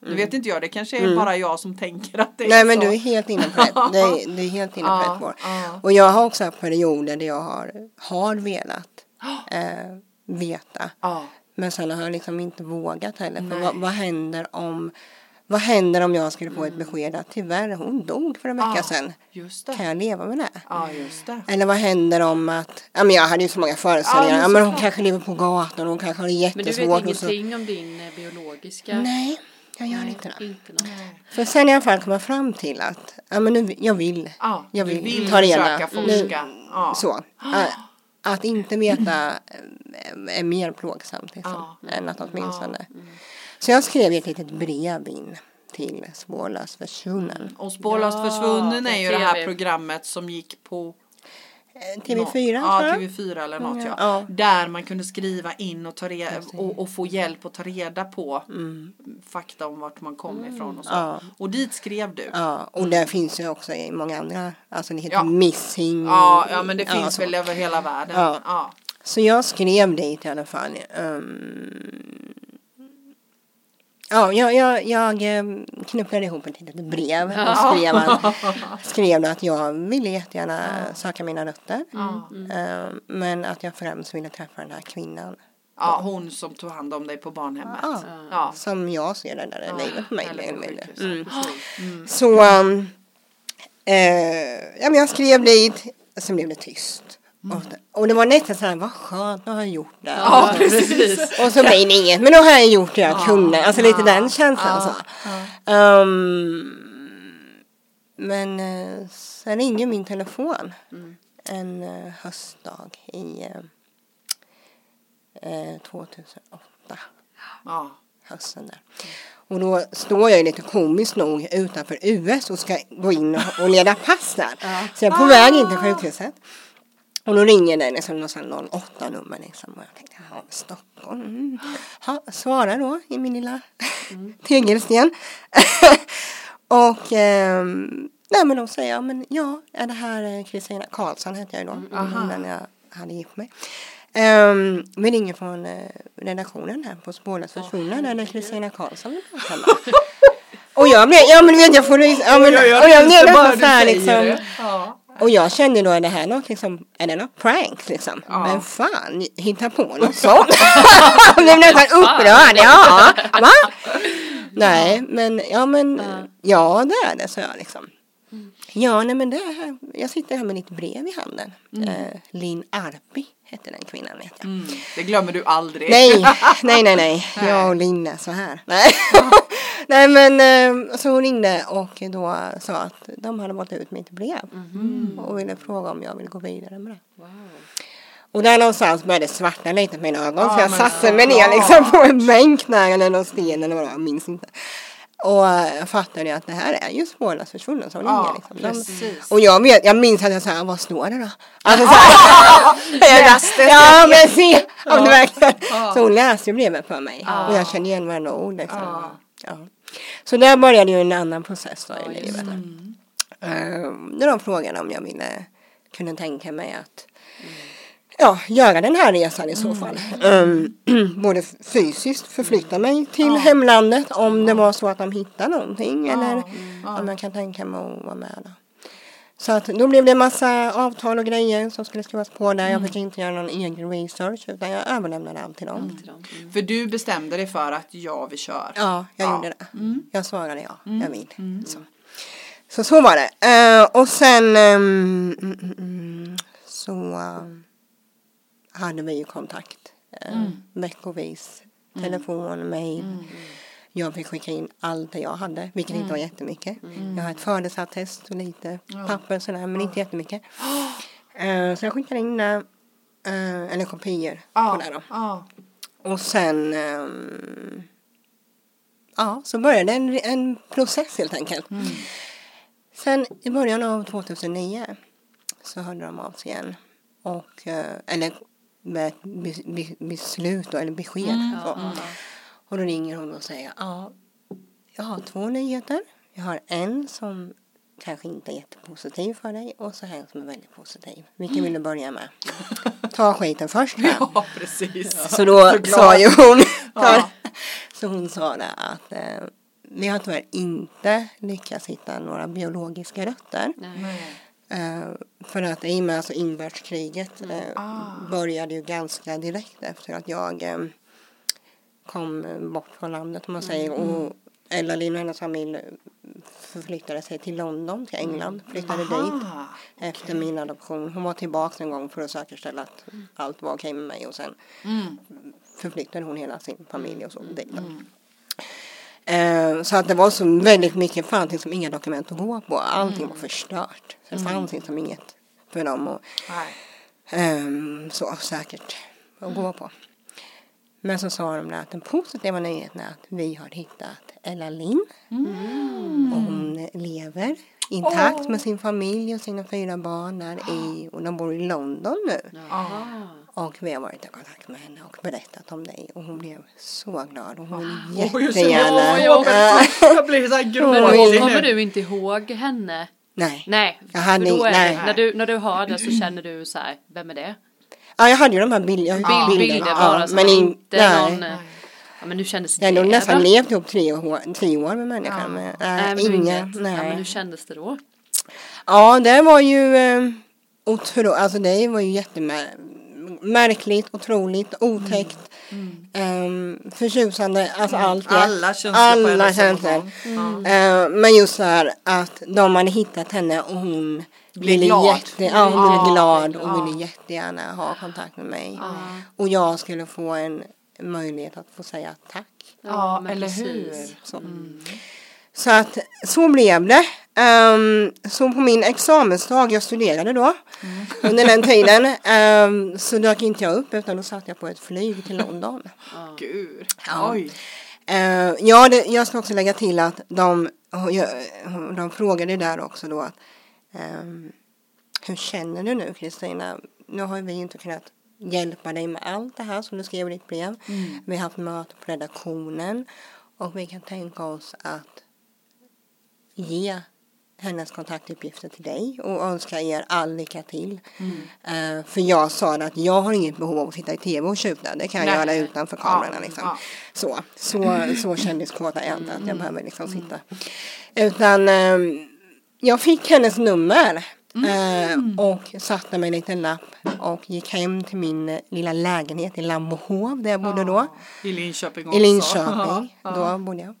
Nu vet inte jag, det kanske är bara jag som tänker att det är Nej men så. du är helt inne på rätt. Du är, du är helt inne på <laughs> Ja, rätt spår. ja. Och jag har också haft perioder där jag har, har velat eh, veta. Ja. Men sen har jag liksom inte vågat heller. För Nej. vad, vad händer om vad händer om jag skulle få ett besked att tyvärr hon dog för en vecka Ja, sedan. Just Kan det. jag leva med det? Ja, det. Eller vad händer om att, ja men jag hade ju så många föreställningar, Ja, men men hon kanske lever på gatan, hon kanske har det Men du jättesvårt. vet och så. ingenting om din eh, biologiska? Nej, jag gör inte det. Inte. För sen i alla fall komma fram till att, ja men nu, jag vill. Ja, jag vill, vill ta reda. försöka forska. Ja. Så. <gasps> Att, att inte veta eh, är mer plågsamt liksom, Ja. än att åtminstone. Så jag skrev ett litet brev in till Spårlöst försvunnen. Och Spårlöst Ja, försvunnen är ju det här programmet som gick på Eh, TV4 Ja, tror jag. TV4 eller något ja. Ja. Där man kunde skriva in och, ta och, och få hjälp att ta reda på fakta om vart man kom ifrån och så. Ja. Och dit skrev du. Ja, Ja, och det finns ju också i många andra, alltså det heter Ja. Missing. ja, men det Ja, finns väl över hela världen. Ja. Ja. Så jag skrev dit i alla fall. Um, ja, jag, jag, jag em, knuffade ihop ett litet brev och skrev, att, <laughs> skrev att jag ville jättegärna söka mina rötter. Ja. Em, men att jag främst ville träffa den här kvinnan Ja, hon som tog hand om dig på barnhemmet. Ja. Ja. Som jag ser det där livet på mig. eller sjukhus. Mm. Så eh, ja, men jag skrev dit, sen blev det tyst. Och, och det var nästan så här, vad skönt, nu har jag gjort det. Ja, så- precis. Och så blir det inget, men då har jag gjort det jag kunde. Alltså lite den känslan. Så. Um, men eh, sen ringde min telefon en eh, höstdag i eh, eh, 2008 Ja. hösten där. Och då står jag ju lite komiskt nog utanför US och ska gå in och, och leda pass där. Så jag är på väg in till sjukhuset. Och då ringer det liksom någon sån 08 nummer liksom. Och jag tänkte, ja, Stockholm. Mm. Ja, svara då i min lilla tegelsten. och ehm, nej men de säger, ja men ja, är det här eh, Kristina Karlsson hette jag ju då. Innan jag hade gift mig. Um, vi ringer från uh, redaktionen här på Spårlös försvunnen. Är det Kristina Karlsson? Och jag blev, ja men vet jag får ja, men, och jag blev nästan så här liksom. Ja. Och jag kände då, är det här något liksom, är det något prank liksom? Men fan, hitta på något <laughs> sånt. jag blev nästan upprörd, ja, va? Nej, men ja men, ja det är det, så jag liksom. Ja, nej men det här, jag sitter här med ditt brev i handen. Eh, Linn Arpi hette den kvinnan vet jag. Mm, det glömmer du aldrig. Nej, <laughs> nej, nej, nej. Jag och Linn är så här. Nej, nej men eh, så hon ringde och då sa att de hade valt ut mitt brev. Och ville fråga om jag ville gå vidare med det. Och där någonstans började det svartna lite på mina ögon. så jag satte mig ner liksom på en bänk där eller någon sten eller vad jag minns inte. Och jag fattade att det här är ju spårlöst försvunnen som ringer. Ja, Liksom. De, och jag, vet, jag minns att jag sa, vad står det då? Alltså, så här, Läste <laughs> ja men se om det verkligen. Så hon läste ju brevet för mig. Och jag kände igen varenda ord. Liksom. Ja. Ja. Så där började ju en annan process då i livet. Mm. Uh, de frågade om jag ville kunde tänka mig att ja, göra den här resan i så fall. Um, <clears throat> både fysiskt förflytta mig till hemlandet om det var så att de hittade någonting eller om jag kan tänka mig att vara med. Då. Så att då blev det en massa avtal och grejer som skulle skrivas på där. Jag fick inte göra någon egen research utan jag överlämnade allt till dem. Mm. För du bestämde dig för att ja, vi kör. Ja, jag Ja. gjorde det. Jag svarade ja, jag vill. Så. så så var det. Eh, och sen mm, mm, mm, så ehm, hade vi ju kontakt uh, veckovis. Telefon, mail. Jag fick skicka in allt det jag hade, vilket inte var jättemycket. Jag har ett födelseattest och lite papper sådär, men inte jättemycket. Eh, så jag skickade in det, eh, eller kopior Ja, på det då. ja. Och sen ehm, ja, så började en, en process helt enkelt. Sen i början av 2009 så hörde de av sig igen. Och, eh, eller med ett be, be, beslut då, eller besked. så. Och då ringer hon och säger ja, jag har två nyheter. Jag har en som kanske inte är jättepositiv för dig och så en som är väldigt positiv. Vilken vill du börja med? <laughs> Ta skiten först. ja, precis. Så då Så sa ju hon, <laughs> Ja. <laughs> så hon sa det att eh, vi har tyvärr inte lyckats hitta några biologiska rötter. Eh, för att i och med alltså inbördeskriget eh, Ah. började ju ganska direkt efter att jag eh, kom bort från landet om man säger. Och Ella-Linn och hennes familj förflyttade sig till London, till England, flyttade dit Aha. efter min adoption. Hon var tillbaka en gång för att säkerställa att allt var okej med mig och sen Mm. förflyttade hon hela sin familj och så dit. då. Eh, så att det var så väldigt mycket, fanns liksom inga dokument att gå på. Allting var förstört. Så det fanns liksom inget för dem att Nej. ehm, så säkert att gå på. Men så sa de att den positiva nyheten är att vi har hittat Ella Linn. Och hon lever intakt med sin familj och sina fyra barn där i, och de bor i London nu. Aha. Och vi har varit i kontakt med henne och berättat om dig och hon blev så glad och hon vill jag jättegärna. jag blir- Jag blir så här Men gråtig kommer du inte ihåg henne? Nej. Nej, Jag hade det, nej. när, du, när du hör det så känner du så här, vem är det? Ja, jag hade ju de här bild, jag har Bild, ju bilder bilderna. bara, ja, men men in, inte nej. någon... eh, Ja, men nu kändes Jag det nog nästan va? levt ihop tre år, tio år med människan. Ja. Men, äh, men inga, inget. nej. Ja, men hur kändes det då? Ja, det var ju eh, otroligt. Alltså det var ju jättemärkligt. märkligt, otroligt, otäckt, um, förtjusande, alltså allt det. Alla känslor Alla känslor. Ja. Eh, men just så här att de hade hittat henne och hon Blir ville glad. Jätte, ja, hon blev Ja. glad och Ja. ville jättegärna ha kontakt med mig. Och jag skulle få en möjlighet att få säga tack. Ja, eller precis. hur? Så, så att så blev det. Ehm, så på min examensdag, jag studerade då under den <laughs> tiden, ehm, så dök inte jag upp utan då satt jag på ett flyg till London. <laughs> Gud. Ja. Oj. Eh, ja, det, jag ska också lägga till att de, jag, de frågade där också då att hur känner du nu Kristina? Nu har vi inte kunnat hjälpa dig med allt det här som du skrev i ditt brev. Vi har haft möte på redaktionen och vi kan tänka oss att ge hennes kontaktuppgifter till dig och önska er all lycka till. Eh, för jag sa att jag har inget behov av att sitta i tv och tjuta. Det kan jag Nej. göra utanför kamerorna. Ja, Liksom. ja. Så, så, så kändes kåta jag inte att jag behöver liksom sitta. Utan ehm, jag fick hennes nummer. eh, och satte mig en liten lapp och gick hem till min eh, lilla lägenhet i Lambohov där jag bodde då. I Linköping I också. Linköping, <laughs> Ja. då bodde jag.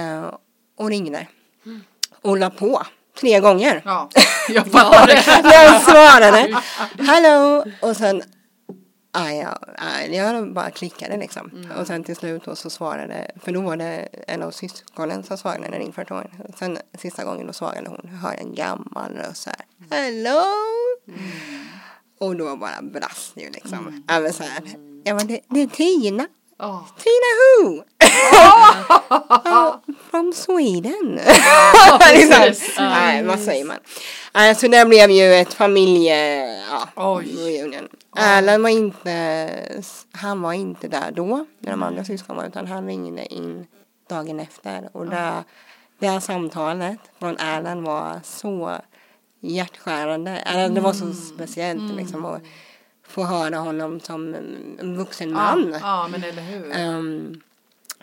Eh, och ringde. Och la på tre gånger. Ja, <laughs> jag <laughs> Jag svarade. Hallå! Och sen aj, ja, jag bara klickade liksom. Och sen till slut då så svarade, för då var det en av syskonen som svarade när jag ringde första gången. Sen sista gången då svarade hon, hör en gammal röst så här. Hello! Och då bara brast det ju liksom. Ja, men så här. Jag bara, det, det är Tina. Ja. Tina who? <laughs> Ja, From Sweden. liksom. precis. Ja. Nej, vad säger man? Nej, så det blev ju ett familje... Ja, reunion. Erland var inte... Han var inte där då, när de andra syskon var, utan han ringde in dagen efter. Och det, det här samtalet från Erland var så hjärtskärande. Eller det var så speciellt liksom att få höra honom som en en vuxen man. Ja, ja, men eller hur. Um,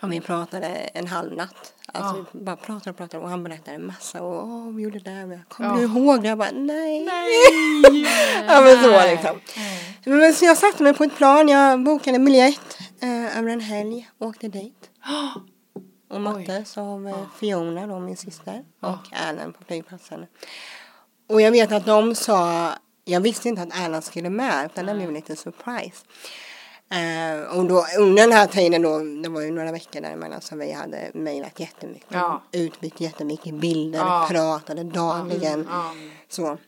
och vi pratade en halv natt. Alltså vi bara pratade och pratade och han berättade en massa och åh, vi gjorde det där. Kommer Ja. du ihåg det? Jag bara nej. Nej. <laughs> ja men så liksom. Men så jag satte mig på ett plan. Jag bokade biljett eh, över en helg. Åkte dit. <gasps> Och möttes av eh, Fiona då, min syster. Och Erland på flygplatsen. Och jag vet att de sa, jag visste inte att Erland skulle med utan det blev lite surprise. Eh, och då under den här tiden då, det var ju några veckor däremellan så vi hade mejlat jättemycket. Ja. Utbytt jättemycket bilder, Ja. pratade dagligen. Ja. Så.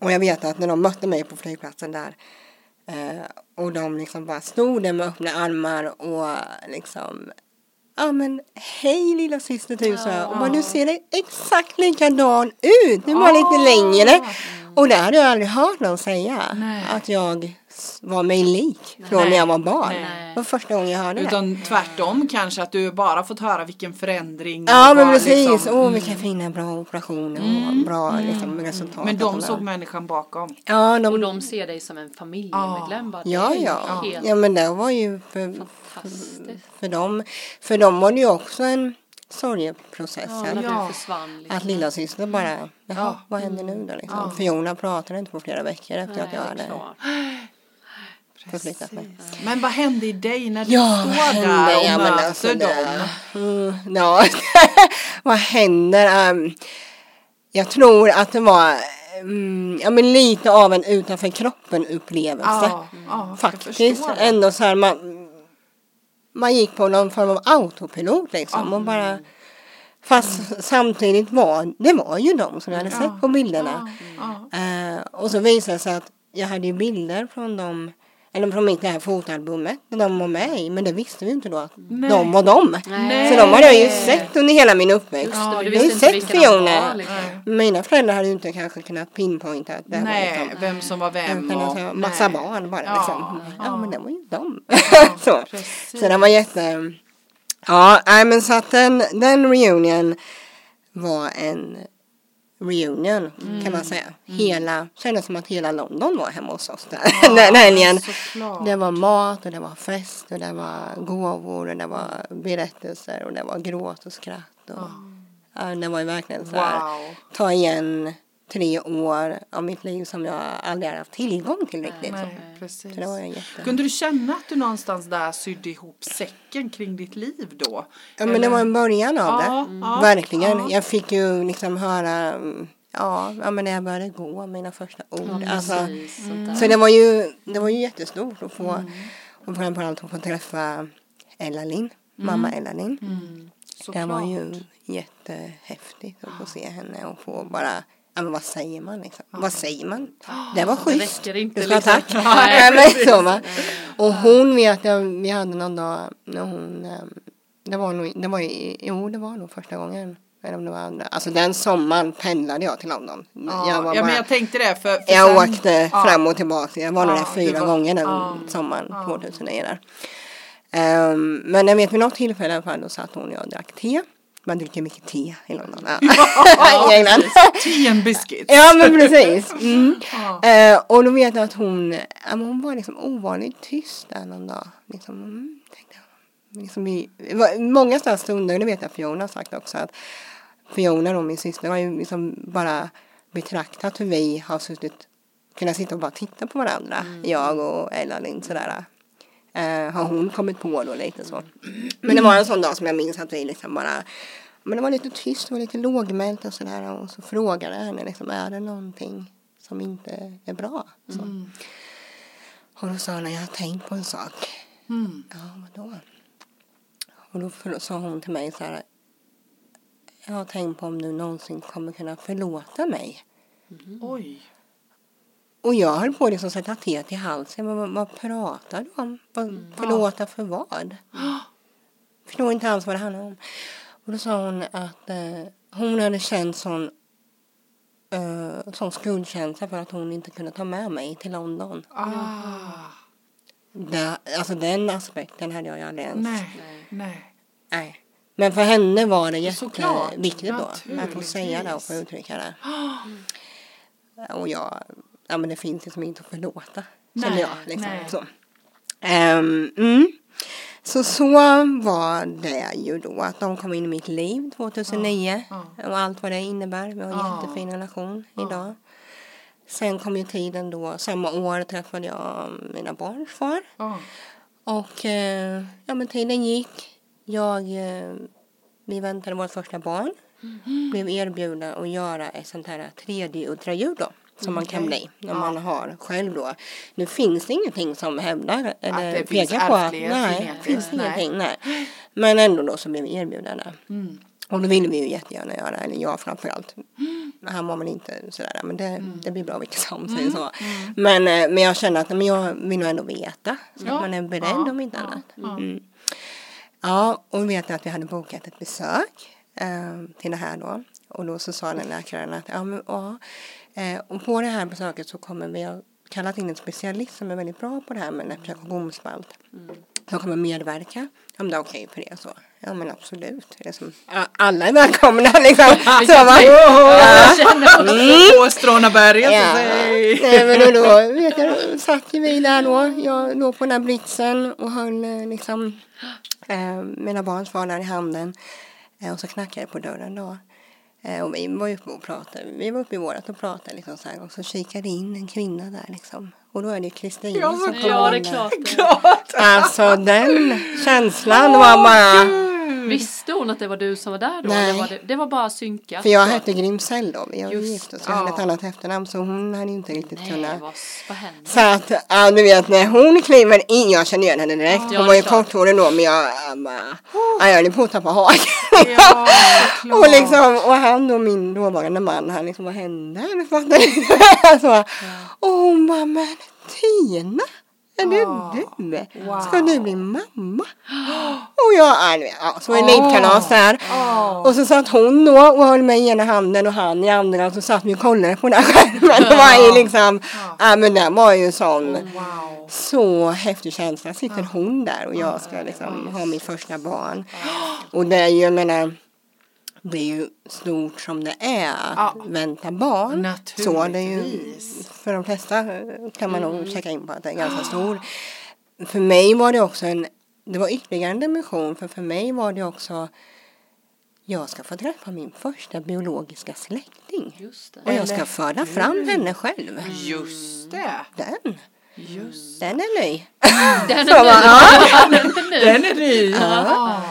Och jag vet att när de mötte mig på flygplatsen där eh, och de liksom bara stod där med öppna armar och liksom Ja men hej lilla syster Tusa och bara, du ser exakt likadan ut, du var lite längre. Och det hade jag aldrig hört någon säga. Nej. Att jag var mig lik från när jag var barn. Nej. Det var första gången jag hörde det. Utan tvärtom kanske att du bara fått höra vilken förändring. Ja men precis, liksom- åh vilka fina bra operationer och bra liksom, resultat. Men de såg människan bakom. Ja, Och de, de ser dig som en familjemedlem ja, Det ja. Helt ja men det var ju för, fantastiskt. för dem, för dem var det ju också en sorgeprocess. Ja. Liksom. Att lilla syster bara, jaha, Ja. vad händer nu då liksom? Ja. Fiona pratade inte på flera veckor efter att jag Nej, hade klart. förflyttat mig. Men vad hände i dig när du Ja, står där och Ja, möter alltså, dem? Mm, ja, <laughs> vad händer? Ehm, jag tror att det var mm, ja, men lite av en utanför kroppen upplevelse. Ja, ja, Faktiskt. Ändå så här, man, man gick på någon form av autopilot liksom. Och bara, fast samtidigt var det var ju de som jag hade sett på bilderna. Eh, och så visade det sig att jag hade ju bilder från dem, eller från mitt det här fotoalbumet, där de var med i, men det visste vi inte då att Nej. de var de. Nej. Så de hade jag ju sett under hela min uppväxt. Men jag har ju sett var. Fiona. Liksom. Mina föräldrar hade ju inte kanske kunnat pinpointa att det var Nej, liksom vem som var vem. och- alltså, massa nej. barn bara Ja, liksom. Ja, ja. men det var ju de. <laughs> så. precis. så det var jätte... Ja, nej men så att den, den reunion var en reunion kan man säga. Hela, kändes som att hela London var hemma hos oss där. <laughs> den helgen. Det var mat och det var fest och det var gåvor och det var berättelser och det var gråt och skratt. Och, ja, det var verkligen så här Wow. ta igen tre år av mitt liv som jag aldrig har haft tillgång till riktigt. Nej, precis. Så det var ju jätte... Kunde du känna att du någonstans där sydde ihop säcken kring ditt liv då? Ja men det var en början av det. Ja, ja, Verkligen. ja. Jag fick ju liksom höra, mm, ja, ja men när jag började gå, mina första ord. alltså, Precis, sånt där. så det var ju, det var ju jättestort att få, Mm. och framförallt att få träffa Ella Lind, mamma Ella Lind. Det var ju jättehäftigt att få se henne och få bara Ja, men vad säger man liksom? Vad säger man? Det var schysst. räcker inte, liksom. tack. <laughs> Nej, men så va. Och hon vet jag, vi hade någon dag när hon, ehm, det var nog, det var i, jo det var nog första gången. Eller om det var andra. Alltså den sommaren pendlade jag till London. Ja, jag var ja bara, men jag tänkte det för, för jag sen- åkte ja. fram och tillbaka. Jag var nog Ja, där fyra var- gånger den ja, sommaren ja. 2009 där. Ehm, men jag vet vid något tillfälle i alla fall då satt hon och jag och drack te. Man dricker mycket te i London. <laughs> Ja. <laughs> I England. Tea and biscuits. Ja men precis. Mm. Ja. Eh, och då vet jag att hon, ja, men hon var liksom ovanligt tyst där någon dag. Liksom, mm, tänkte. Liksom i, många sådana stunder, det vet jag Fiona har sagt också, att Fiona och min syster har ju liksom bara betraktat hur vi har suttit, kunnat sitta och bara titta på varandra, jag och Ella Lind sådär. Eh, har hon kommit på då lite så. Men det var en sån dag som jag minns att vi liksom bara men det var lite tyst, det var lite lågmält och sådär och så frågade jag henne liksom, är det någonting som inte är bra? Så. Och då sa hon, jag har tänkt på en sak. Mm. Ja, vadå? Och då sa hon till mig så här, jag har tänkt på om du någonsin kommer kunna förlåta mig. Oj. Och jag höll på liksom att sätta teet i halsen. Men vad, vad pratar du om? Vad, Förlåta för vad? <gasps> Förstår inte alls vad det handlar om. Och då sa hon att eh, hon hade känt sån, eh, sån skuldkänsla för att hon inte kunde ta med mig till London. Ah. Det, alltså den aspekten hade jag ju aldrig ens. Nej. Nej. Nej. Men för henne var det jätteviktigt då. Att få säga det och få uttrycka det. <gasps> Och jag, ja men det finns liksom inte att förlåta. Nej, Känner jag liksom. nej. Så. Ehm, mm. Så så var det ju då att de kom in i mitt liv 2009 Ja, och allt vad det innebär. Vi har en Ja. jättefin relation idag. Sen kom ju tiden då, samma år träffade jag mina barns far. Ja. Och eh, ja men tiden gick. Jag, eh, vi väntade vårt första barn. Blev erbjudna att göra ett sånt här tredje ultraljud då. Som man kan Okej. bli när Ja. man har själv då. Nu finns det ingenting som hävdar eller finns pekar på att nej, det finns ingenting. Nej. Men ändå då så blev vi erbjudna det. Mm. Och då ville vi ju jättegärna göra, eller jag framförallt. Han var väl inte sådär, men det, Mm. det blir bra vilket som, säger så. Men, eh, men jag kände att men jag vill nog ändå veta, så Ja. att man är beredd Ja. om inte Ja. annat. Ja. Mm. Ja, och vet att vi hade bokat ett besök eh, till det här då. Och då så sa den läkaren att ja, men, ja. Eh, och på det här besöket så kommer vi ha kallat in en specialist som är väldigt bra på det här med reproduktionsspalt. Som kommer medverka. Om det är okej för det så. Ja men absolut. Det är som, alla är välkomna <laughs> liksom. så, va? Jag känner också. På Strånaberget. Ja. Nej, men då, då vet jag, satt ju vi där då. Jag låg på den här britsen och höll eh, liksom eh, mina barns far där i handen. Eh, och så knackade det på dörren då. Eh, och vi var ju uppe och pratade. Vi var uppe i vårat och pratade liksom så här. Och så kikade in en kvinna där liksom. Och då är det Kristina Ja, som kommer Ja, det är <laughs> klart. Alltså den <laughs> känslan var bara. Visste hon att det var du som var där då? Nej. Eller var det, det var bara synkat? För jag hette Grimsell då. Vi Just, gift oss. Jag hade ett annat efternamn. Så hon hade inte riktigt Nej, kunnat. vad, vad hände? Så att, ja du vet när hon kliver in, jag känner igen henne direkt. Ja, Hon var ju korthårig då men jag, bara, ja, jag höll på att tappa hakan. Ja, <laughs> och liksom, och han då min dåvarande man, han liksom, vad hände? Du fattar inte. <laughs> så, Och hon bara, men Tina, är det Ja. du? Wow. Ska du bli mamma? Och jag, ja, du vet, ja, så en elitkalas där. Ja. Och så satt hon då och höll mig i ena handen och han i andra och så satt vi och kollade på den här skärmen. Det var ju liksom, ja men det var ju sån Wow. så häftig känsla. Sitter hon där och jag ska liksom ha mitt första barn. Och det är ju, jag menar, det är ju stort som det är att Ja. vänta barn. Så det är ju, för de flesta kan man nog checka in på att det är ganska stor. För mig var det också en, det var ytterligare en dimension för för mig var det också jag ska få träffa min första biologiska släkting. Just det. Och jag ska föra fram henne själv. Just det. Den, Just den är ny. <laughs> Den va, ja. Den är <laughs> ny. Ja.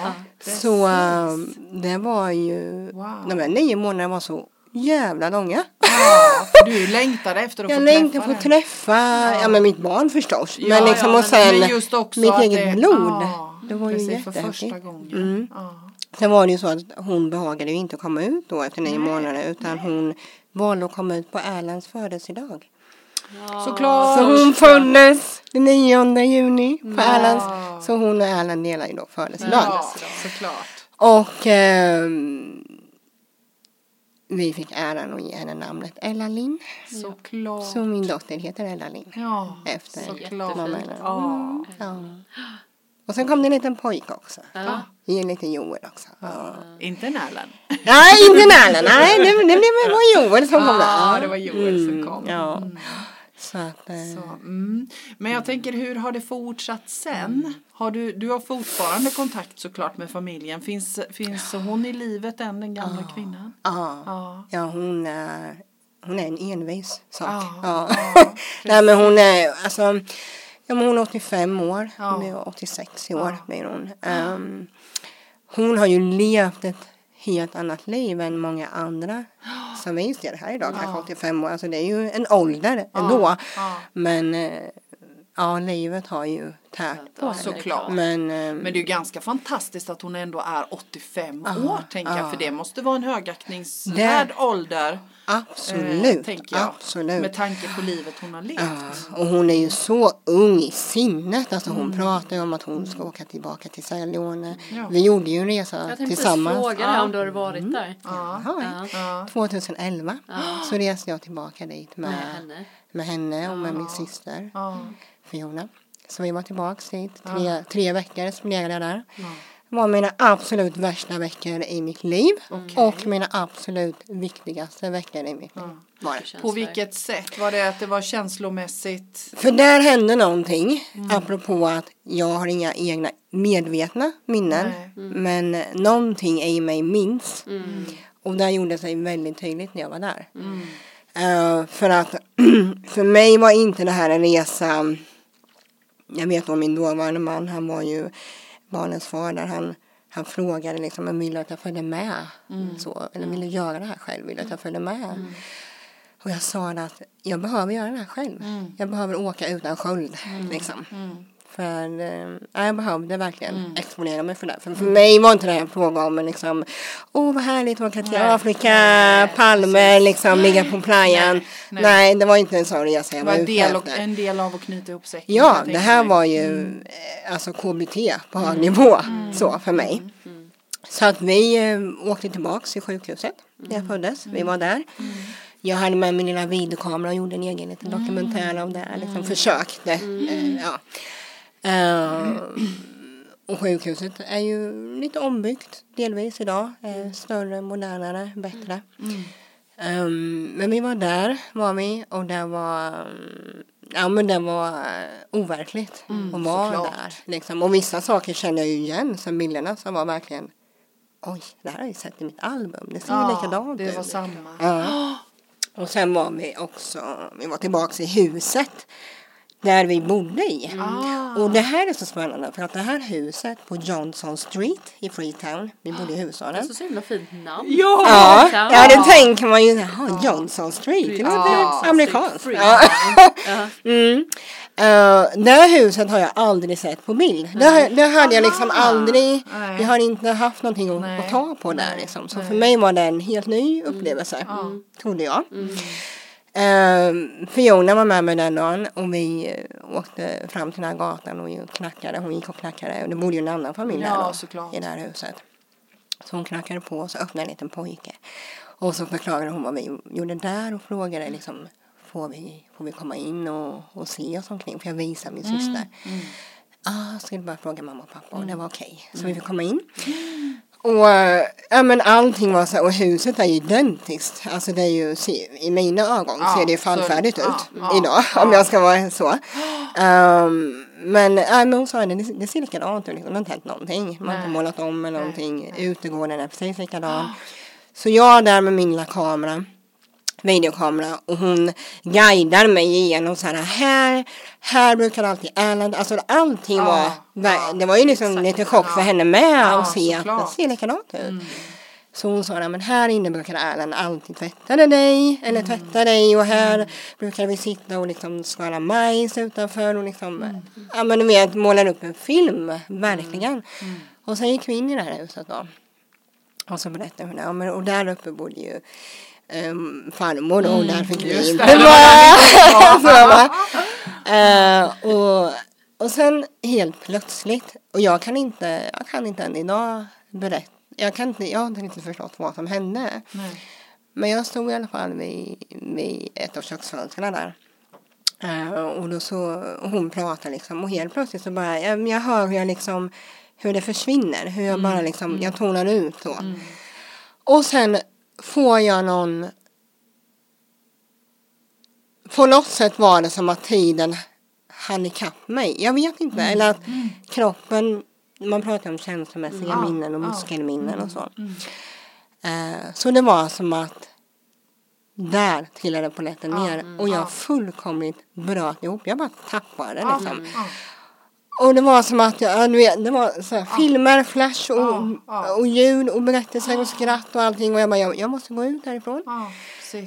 Så ähm, det var ju, Wow. de här nio månaderna var så jävla långa. Ja, du längtade efter att Jag få längtade träffa på att träffa, ja. men mitt barn förstås. Ja, men liksom ja, och sen men just också mitt eget det- blod. Ja, det var ju precis, för jättehäftigt. första gången. Mm. Ja. Sen var det ju så att hon behagade ju inte komma ut då efter nio månader utan hon valde att komma ut på Erlands födelsedag. Såklart. Så hon föddes den 9 juni på Mm. Erlands. Så hon och Erland delar ju då födelsedag. Ja, såklart. Och ehm, vi fick äran att ge henne namnet Ella Linn. Såklart. Så min dotter heter Ella Linn. Ja, Efter såklart. mamma. Ja. Ja. Och sen kom det en liten pojke också. Ja. I en liten Joel också. Ja. Inte en Erland. Nej, inte Närla. Nej, det, det, det var Joel som kom Ja, där. det var Joel som kom. Ja. Så att, eh, Så, mm. Men jag tänker hur har det fortsatt sen? Har du, du har fortfarande kontakt såklart med familjen. Finns, finns hon i livet än den gamla kvinnan? ja. Ja. Ja, hon är, hon är en envis sak. Ja, <laughs> Nej, men hon är, alltså, ja, men hon är 85 år. Hon är 86 i år blir hon. Ehm, hon har ju levt ett helt annat liv än många andra <gasps> som vi ser här idag, kanske 85 år. Alltså det är ju en ålder ändå. Men eh, ja, livet har ju tärt på henne. Såklart. Men, eh, Men det är ju ganska fantastiskt att hon ändå är 85 år tänker jag. För det måste vara en högaktningsvärd ålder. Absolut, eh, jag. absolut. Med tanke på livet hon har levt. Ja, och hon är ju så ung i sinnet. Alltså hon Mm. pratar ju om att hon ska åka tillbaka till Sierra Leone. Ja. Vi gjorde ju en resa Jag tänkte tillsammans. fråga dig om du har varit där. Ja. Ja, Ja. Ja. 2011 så reste jag tillbaka dit med, Med henne. med henne och med min syster Ja. Fiona. Så vi var tillbaka dit. Tre, tre veckor spenderade jag där. Var mina absolut värsta veckor i mitt liv. Och mina absolut viktigaste veckor i mitt liv. Var det. På vilket sätt? Var det att det var känslomässigt? För där hände någonting. Mm. Apropå att jag har inga egna medvetna minnen. Nej. Men någonting i mig minns. Mm. Och det gjorde sig väldigt tydligt när jag var där. Mm. Eh, för att <clears throat> för mig var inte det här en resa. Jag vet om min dåvarande man, han var ju barnens far där han han frågade liksom om ville att jag följde med. Mm. Så, eller ville göra det här själv, ville att jag följde med. Och jag sa att jag behöver göra det här själv. Mm. Jag behöver åka utan sköld. Liksom. För eh, ja, jag behövde verkligen Mm. exponera mig för det. För, för mig var inte det här en fråga om liksom, åh vad härligt att åka till Nej. Afrika, Palme, liksom ligga på playan. Nej, Nej, nej. det var inte en sån resa jag var var ute del, och, en del av att knyta ihop säcken. kan Ja, det här var ju eh, alltså KBT på hög nivå så för mig. Så att vi eh, åkte tillbaks till sjukhuset där jag föddes. Vi var där. Jag hade med min lilla videokamera och gjorde en egen liten dokumentär om det. här, Liksom försökte. Eh, ja. Eh, och sjukhuset är ju lite ombyggt delvis idag. Eh, större, modernare, bättre. Um, men vi var där var vi och det var Ja men det var uh, overkligt att vara såklart. där. Liksom. Och vissa saker känner jag ju igen som bilderna som var verkligen Oj, det här har jag sett i mitt album. Det ser ju likadant det ut. var samma. Ja. Och sen var vi också, vi var tillbaka i huset där vi bodde i. Ah. Och det här är så spännande för att det här huset på Johnson Street i Freetown, vi bodde i hustaden. Alltså så himla fint namn. Ja! Ja, Ja. ja det tänker man ju. Jaha, Johnson Street. Det låter Ja. amerikanskt. Ja. <laughs> Mm. Uh, det här huset har jag aldrig sett på bild. Det, har- det hade jag liksom Aha. aldrig. Nej. Jag har inte haft någonting att, att ta på där. Liksom. Så Nej. för mig var det en helt ny upplevelse. Ja. Trodde jag. Uh, Fiona var med mig den dagen och vi eh, åkte fram till den här gatan och knackade. Hon gick och knackade och det bodde ju en annan familj Ja, där då, såklart. i det här huset. Så hon knackade på och så öppnade en liten pojke. Och så förklarade hon vad vi gjorde där och frågade liksom får vi, får vi komma in och, och se oss omkring? För jag visade min syster. Ah, jag skulle bara fråga mamma och pappa och det var okej. Så vi fick komma in. Och eh, ja, men allting var så här, och huset är ju identiskt. Alltså det är ju, i mina ögon Ja, ser det ju så- fallfärdigt ja, ut ja, idag. ja. Om jag ska vara så. <gasps> Ehm, Men, äh, men hon sa det, det, ser likadant ut. Liksom. Det har inte hänt någonting. Man har inte målat om eller någonting. Utegården är precis likadan. Så jag där med min lilla kamera, videokamera och hon guidar mig igenom så här, här, här brukar alltid Erland, alltså allting Ja, var, ja, det var ju liksom exakt lite chock för henne med Ja, att se att det ser likadant ut. Mm. Så hon sa, men här inne brukar Erland alltid tvätta dig, eller tvätta dig och här brukar vi sitta och liksom skala majs utanför och liksom, ja men du vet, målar upp en film, verkligen. Och sen gick vi in i det här huset då. Och så berättade hon, ja men och där uppe bodde ju um, farmor och där fick vi inte vara. Eh, och, och sen helt plötsligt, och jag kan inte, jag kan inte än idag berätta, jag, kan inte, jag har inte riktigt förstått vad som hände. Nej. Men jag stod i alla fall vid, vid ett av köksfönstren där. Eh, och då så, och hon pratar liksom och helt plötsligt så bara, jag, jag hör hur jag liksom, hur det försvinner, hur jag bara liksom, jag tonar ut så. Och sen får jag någon, på något sätt var det som att tiden hann ikapp mig. Jag vet inte, eller att kroppen, man pratar om känslomässiga Ja, minnen och muskelminnen och så. Eh, så det var som att där trillade polletten ner och jag fullkomligt bröt ihop. Jag bara tappade liksom. Och det var som att jag, ja, du vet, det var så här, filmer, flash och, Ja, ja. och ljud och berättelser och skratt och allting. Och jag bara, jag, jag måste gå ut härifrån.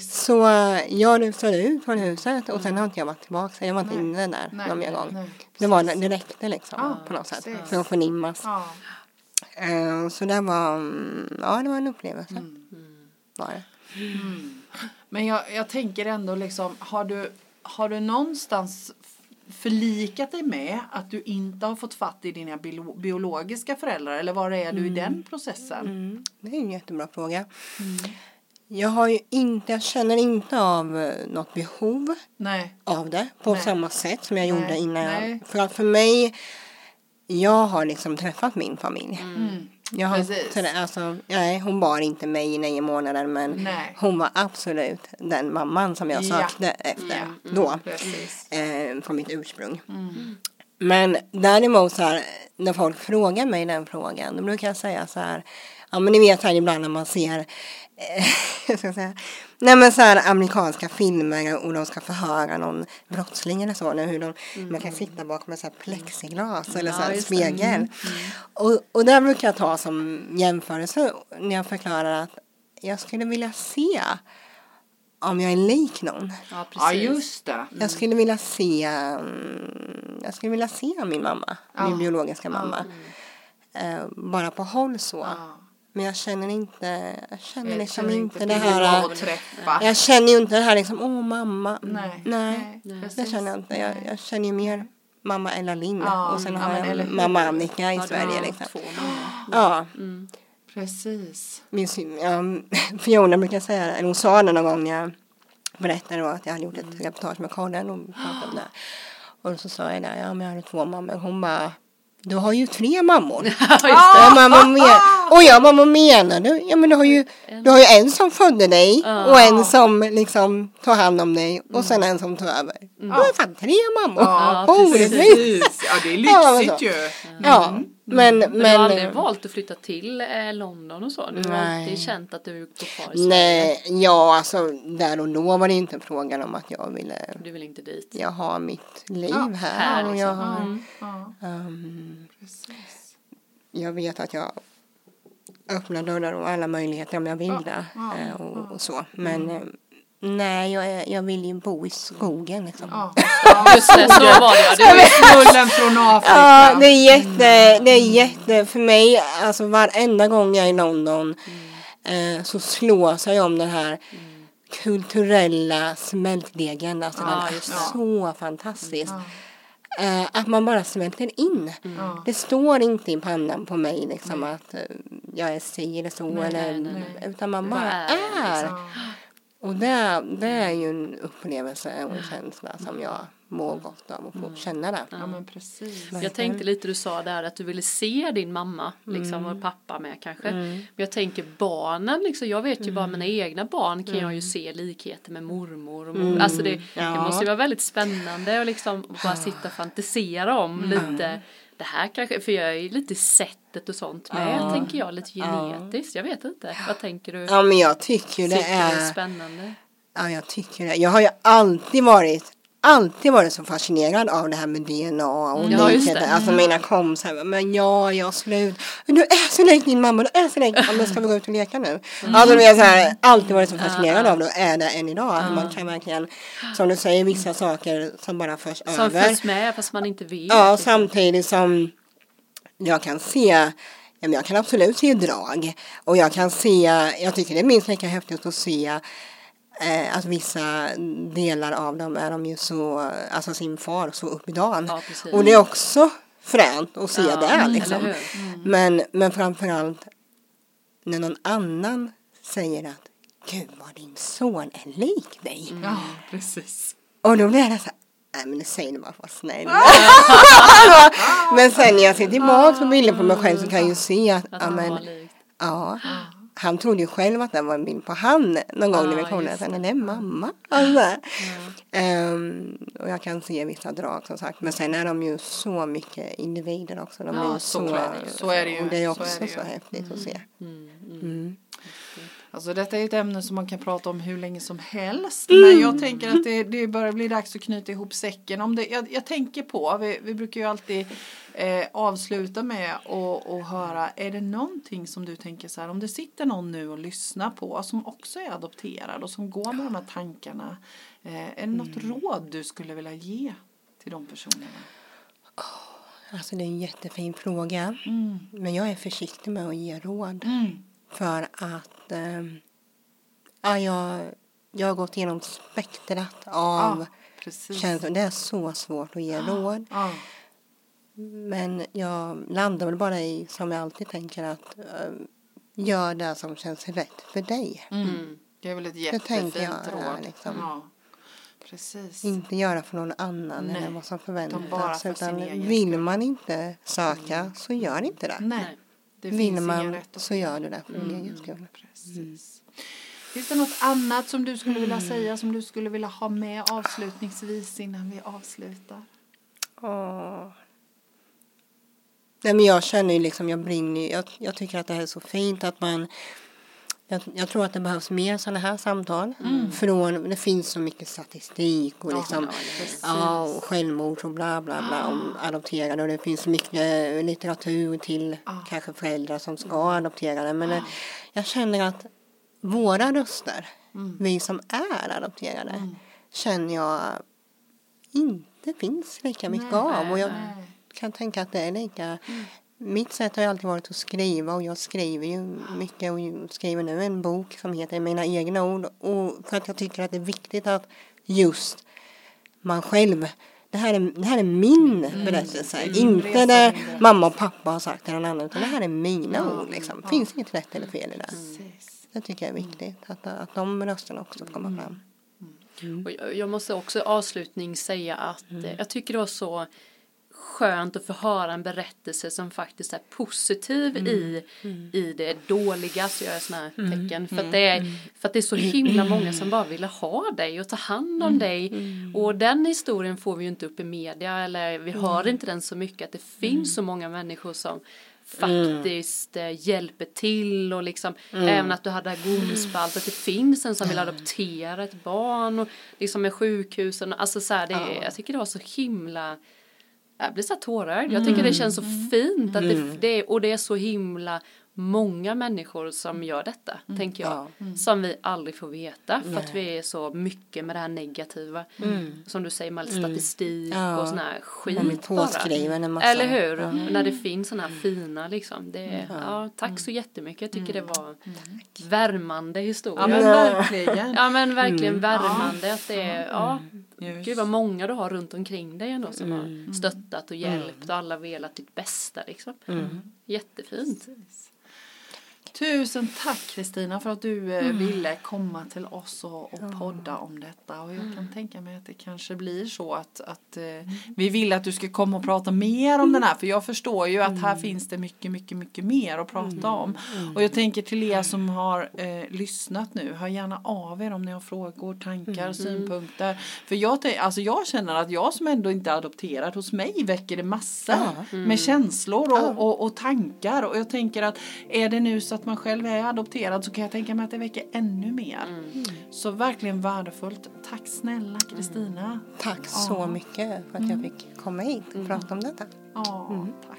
Så eh, jag rusade ut från huset och sen har inte jag varit tillbaka. Jag var inte inne där Nej, någon mer gång. nej, Det, var, det räckte liksom på något sätt. precis. För att förnimmas. Ja. Eh, så det var, mm, ja det var en upplevelse. Var det. Men jag, jag tänker ändå liksom, har du, har du någonstans förlikat dig med att du inte har fått fatt i dina bio, biologiska föräldrar eller var är du i den processen? Mm, det är en jättebra fråga. Jag har ju inte, jag känner inte av eh, något behov Nej. av det på Nej. samma sätt som jag Nej, gjorde innan. Jag, för att för mig, jag har liksom träffat min familj. Mm. Jag har, Precis. trä- alltså, nej, hon var inte mig i nio månader men Nej. hon var absolut den mamman som jag Ja. sökte efter Mm, då. Precis. Eh, från mitt ursprung. Mm. Men däremot så här, när folk frågar mig den frågan, då brukar jag säga så här, ja men ni vet här ibland när man ser, <laughs> jag ska säga, nej men så här amerikanska filmer och de ska förhöra någon brottsling eller så, nu, hur de, man kan sitta bakom en så här plexiglas eller så här Ja, spegel. Och, och där brukar jag ta som jämförelse när jag förklarar att jag skulle vilja se om jag är lik någon. Ja, precis. Ja, just det. Jag skulle vilja se, mm, jag skulle vilja se min mamma, Ja. min biologiska mamma. Eh, bara på håll så. Ja. Men jag känner inte, jag känner Jag liksom känner inte det behov här. att. Jag känner ju inte det här liksom, åh mamma. Nej. Nej, Nej, det precis. känner jag inte. Jag, jag känner ju mer mamma Ella Lind Ja, och sen ja, har men jag mamma Annika i Ja, Sverige. Liksom. två. Ja, Mm. Precis. min, ja, <laughs> Fiona brukar säga det, eller hon sa det någon gång när jag berättade då att jag hade gjort ett reportage med Karin och pratade om det. Och så sa jag det, ja men jag hade två mammor. Hon bara, du har ju tre mammor. <laughs> Ja. Ja, men och jag bara, vad menar du? Ja men du har ju, du har ju en som födde dig Ja. och en som liksom tar hand om dig och sen en som tar över. Du har fan tre mammor. Ja, precis. Ja, det är lyxigt ju. Ja, men, Men, du har aldrig men valt att flytta till eh, London och så? Du har Nej. alltid känt att du går kvar i Sverige? nej, ja alltså där och då var det inte frågan om att jag ville, Du vill inte dit? jag har mitt liv Ja, här här och jag liksom. har, Mm. Ja, ehm, precis. jag vet att jag öppnar dörrar och alla möjligheter om jag vill det ja, eh, och, och så. Men eh, nej, jag, är, jag vill ju bo i skogen liksom. Ja. Just det, så var det ja. Det Du, var smullen från Afrika. Ja, det är jätte, det är jätte, för mig, alltså varenda gång jag är i London eh, så slås jag om den här kulturella smältdegen. Alltså Ja, den är så fantastisk. Eh, att man bara smälter in. Ja. Det står inte i pannan på mig liksom att eh, jag är si eller så Nej, eller nej, nej. utan man Bara är, är. Ja. Och det, det är ju en upplevelse och en känsla som jag mår gott av att få känna det. Ja men precis. Jag tänkte lite du sa där att du ville se din mamma liksom och pappa med kanske. Men jag tänker barnen liksom, jag vet ju bara mina egna barn kan jag ju se likheter med mormor och mor. Alltså det, det måste ju vara väldigt spännande och liksom bara sitta och fantisera om lite. Det här kanske, för jag är ju lite i sättet och sånt med tänker jag lite genetiskt. Jag vet inte, vad tänker du? Ja men jag tycker det är spännande? Ja, jag tycker det. Jag har ju alltid varit alltid varit så fascinerad av det här med DNA och Ja, just likheter. Alltså mina kompisar, men ja, jag har slut. Du är så lik din mamma, du är så lik. Ja, men ska vi gå ut och leka nu? Alltså det är så här, alltid varit så fascinerad av det och är det än idag. Att man kan verkligen, som du säger, vissa saker som bara förs Som över. följs med fast man inte vet. Ja, samtidigt som jag kan se, jag kan absolut se drag. Och jag kan se, jag tycker det är minst lika häftigt att se eh, att vissa delar av dem är de ju så, alltså sin far så upp i dagen. Ja, och det är också fränt att se Ja, det eller liksom. hur? Men, men framförallt när någon annan säger att Gud vad din son är lik dig. Ja precis. Och då blir jag så nej men det säger du bara för att vara snäll. men sen när jag ser tillbaka på bilder på mig själv så kan jag ju se att, Att ja man men, var likt. ja. Han trodde ju själv att det var en bild på han någon gång när vi kom där. Sen är det mamma. Alltså. <laughs> Ehm, och jag kan se vissa drag som sagt. Men sen är de ju så mycket individer också. De är Ja, ju så så, är det. Så är det ju. Och det är Så också är så, det ju. häftigt att se. Mm. Alltså detta är ett ämne som man kan prata om hur länge som helst. Men jag tänker att det, det börjar bli dags att knyta ihop säcken. Om det, jag, jag tänker på, vi, vi brukar ju alltid eh, avsluta med att höra, är det någonting som du tänker så här, om det sitter någon nu och lyssnar på som också är adopterad och som går med de här tankarna. Eh, är det något råd du skulle vilja ge till de personerna? Alltså det är en jättefin fråga. Mm. Men jag är försiktig med att ge råd. Mm. För att ehm, ja, jag, jag har gått igenom spektrat av Ja, känslor. Det är så svårt att ge råd. Ja. Men jag landar väl bara i, som jag alltid tänker, att eh, gör det som känns rätt för dig. Mm. Det är väl ett tänker jättefint råd. liksom- Ja. Precis. Inte göra för någon annan Nej, än vad som bara förväntas. för Utan vill man inte söka så gör inte det. Nej. Det ingen man så gör du det för din egen skull. Mm. Precis. Finns det något annat som du skulle vilja säga som du skulle vilja ha med avslutningsvis innan vi avslutar? Åh. Nej men jag känner ju liksom, jag brinner jag, jag tycker att det här är så fint att man jag, jag tror att det behövs mer sådana här samtal. Från, det finns så mycket statistik och liksom, ja, och självmord och bla bla bla om adopterade och det finns mycket litteratur till kanske föräldrar som ska adoptera. Men det, jag känner att våra röster, vi som är adopterade, känner jag inte finns lika mycket av. Och jag nej. kan tänka att det är lika. Mitt sätt har ju alltid varit att skriva och jag skriver ju mycket och skriver nu en bok som heter Mina egna ord. Och för att jag tycker att det är viktigt att just man själv det här, är, det här är min berättelse. Inte resa det mamma och pappa har sagt till någon annan. Utan det här är mina ord. Liksom. Det finns inget rätt eller fel i det. Det tycker jag är viktigt. Att, att de rösterna också får komma fram. Och jag- måste också avslutning säga att eh, jag tycker det var så skönt att få höra en berättelse som faktiskt är positiv i, i det dåliga, så jag är sådana här tecken. För, att det är, för att det är så himla många som bara ville ha dig och ta hand om dig. Och den historien får vi ju inte upp i media, eller vi hör inte den så mycket, att det finns så många människor som faktiskt eh, hjälper till och liksom även att du hade agomspalt att det finns en som vill adoptera ett barn och liksom med sjukhusen. Alltså så här, det, är- jag tycker det var så himla jag blir så tårögd. Jag tycker det känns så fint att det, det är, och det är så himla många människor som gör detta, tänker jag. Som vi aldrig får veta för att vi är så mycket med det här negativa. Som du säger med all statistik Ja. och sån här skit massa. Eller hur? När det finns såna här fina liksom. Det, ja, tack så jättemycket. Jag tycker det var värmande historia. Ja men verkligen. Ja men verkligen värmande att det är, ja, Just. gud vad många du har runt omkring dig ändå som har stöttat och hjälpt och alla velat ditt bästa liksom. Jättefint. Tusen tack Kristina för att du eh, ville komma till oss och, och podda om detta. Och jag kan tänka mig att det kanske blir så att, att eh, vi vill att du ska komma och prata mer om den här. För jag förstår ju att här finns det mycket, mycket, mycket mer att prata om. Och jag tänker till er som har eh, lyssnat nu, hör gärna av er om ni har frågor, tankar, synpunkter. För jag, alltså jag känner att jag som ändå inte är adopterad, hos mig väcker det massor med känslor och, och, och tankar. Och jag tänker att är det nu så att man själv är adopterad så kan jag tänka mig att det väcker ännu mer. Så verkligen värdefullt. Tack snälla Kristina. Tack så mycket för att jag fick komma hit och prata om detta. Ja, tack.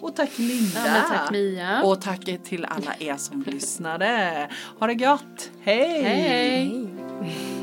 Och tack Linda. Ja, tack, Mia. Och tack till alla er som lyssnade. Ha det gott. Hej! Hej! Hej.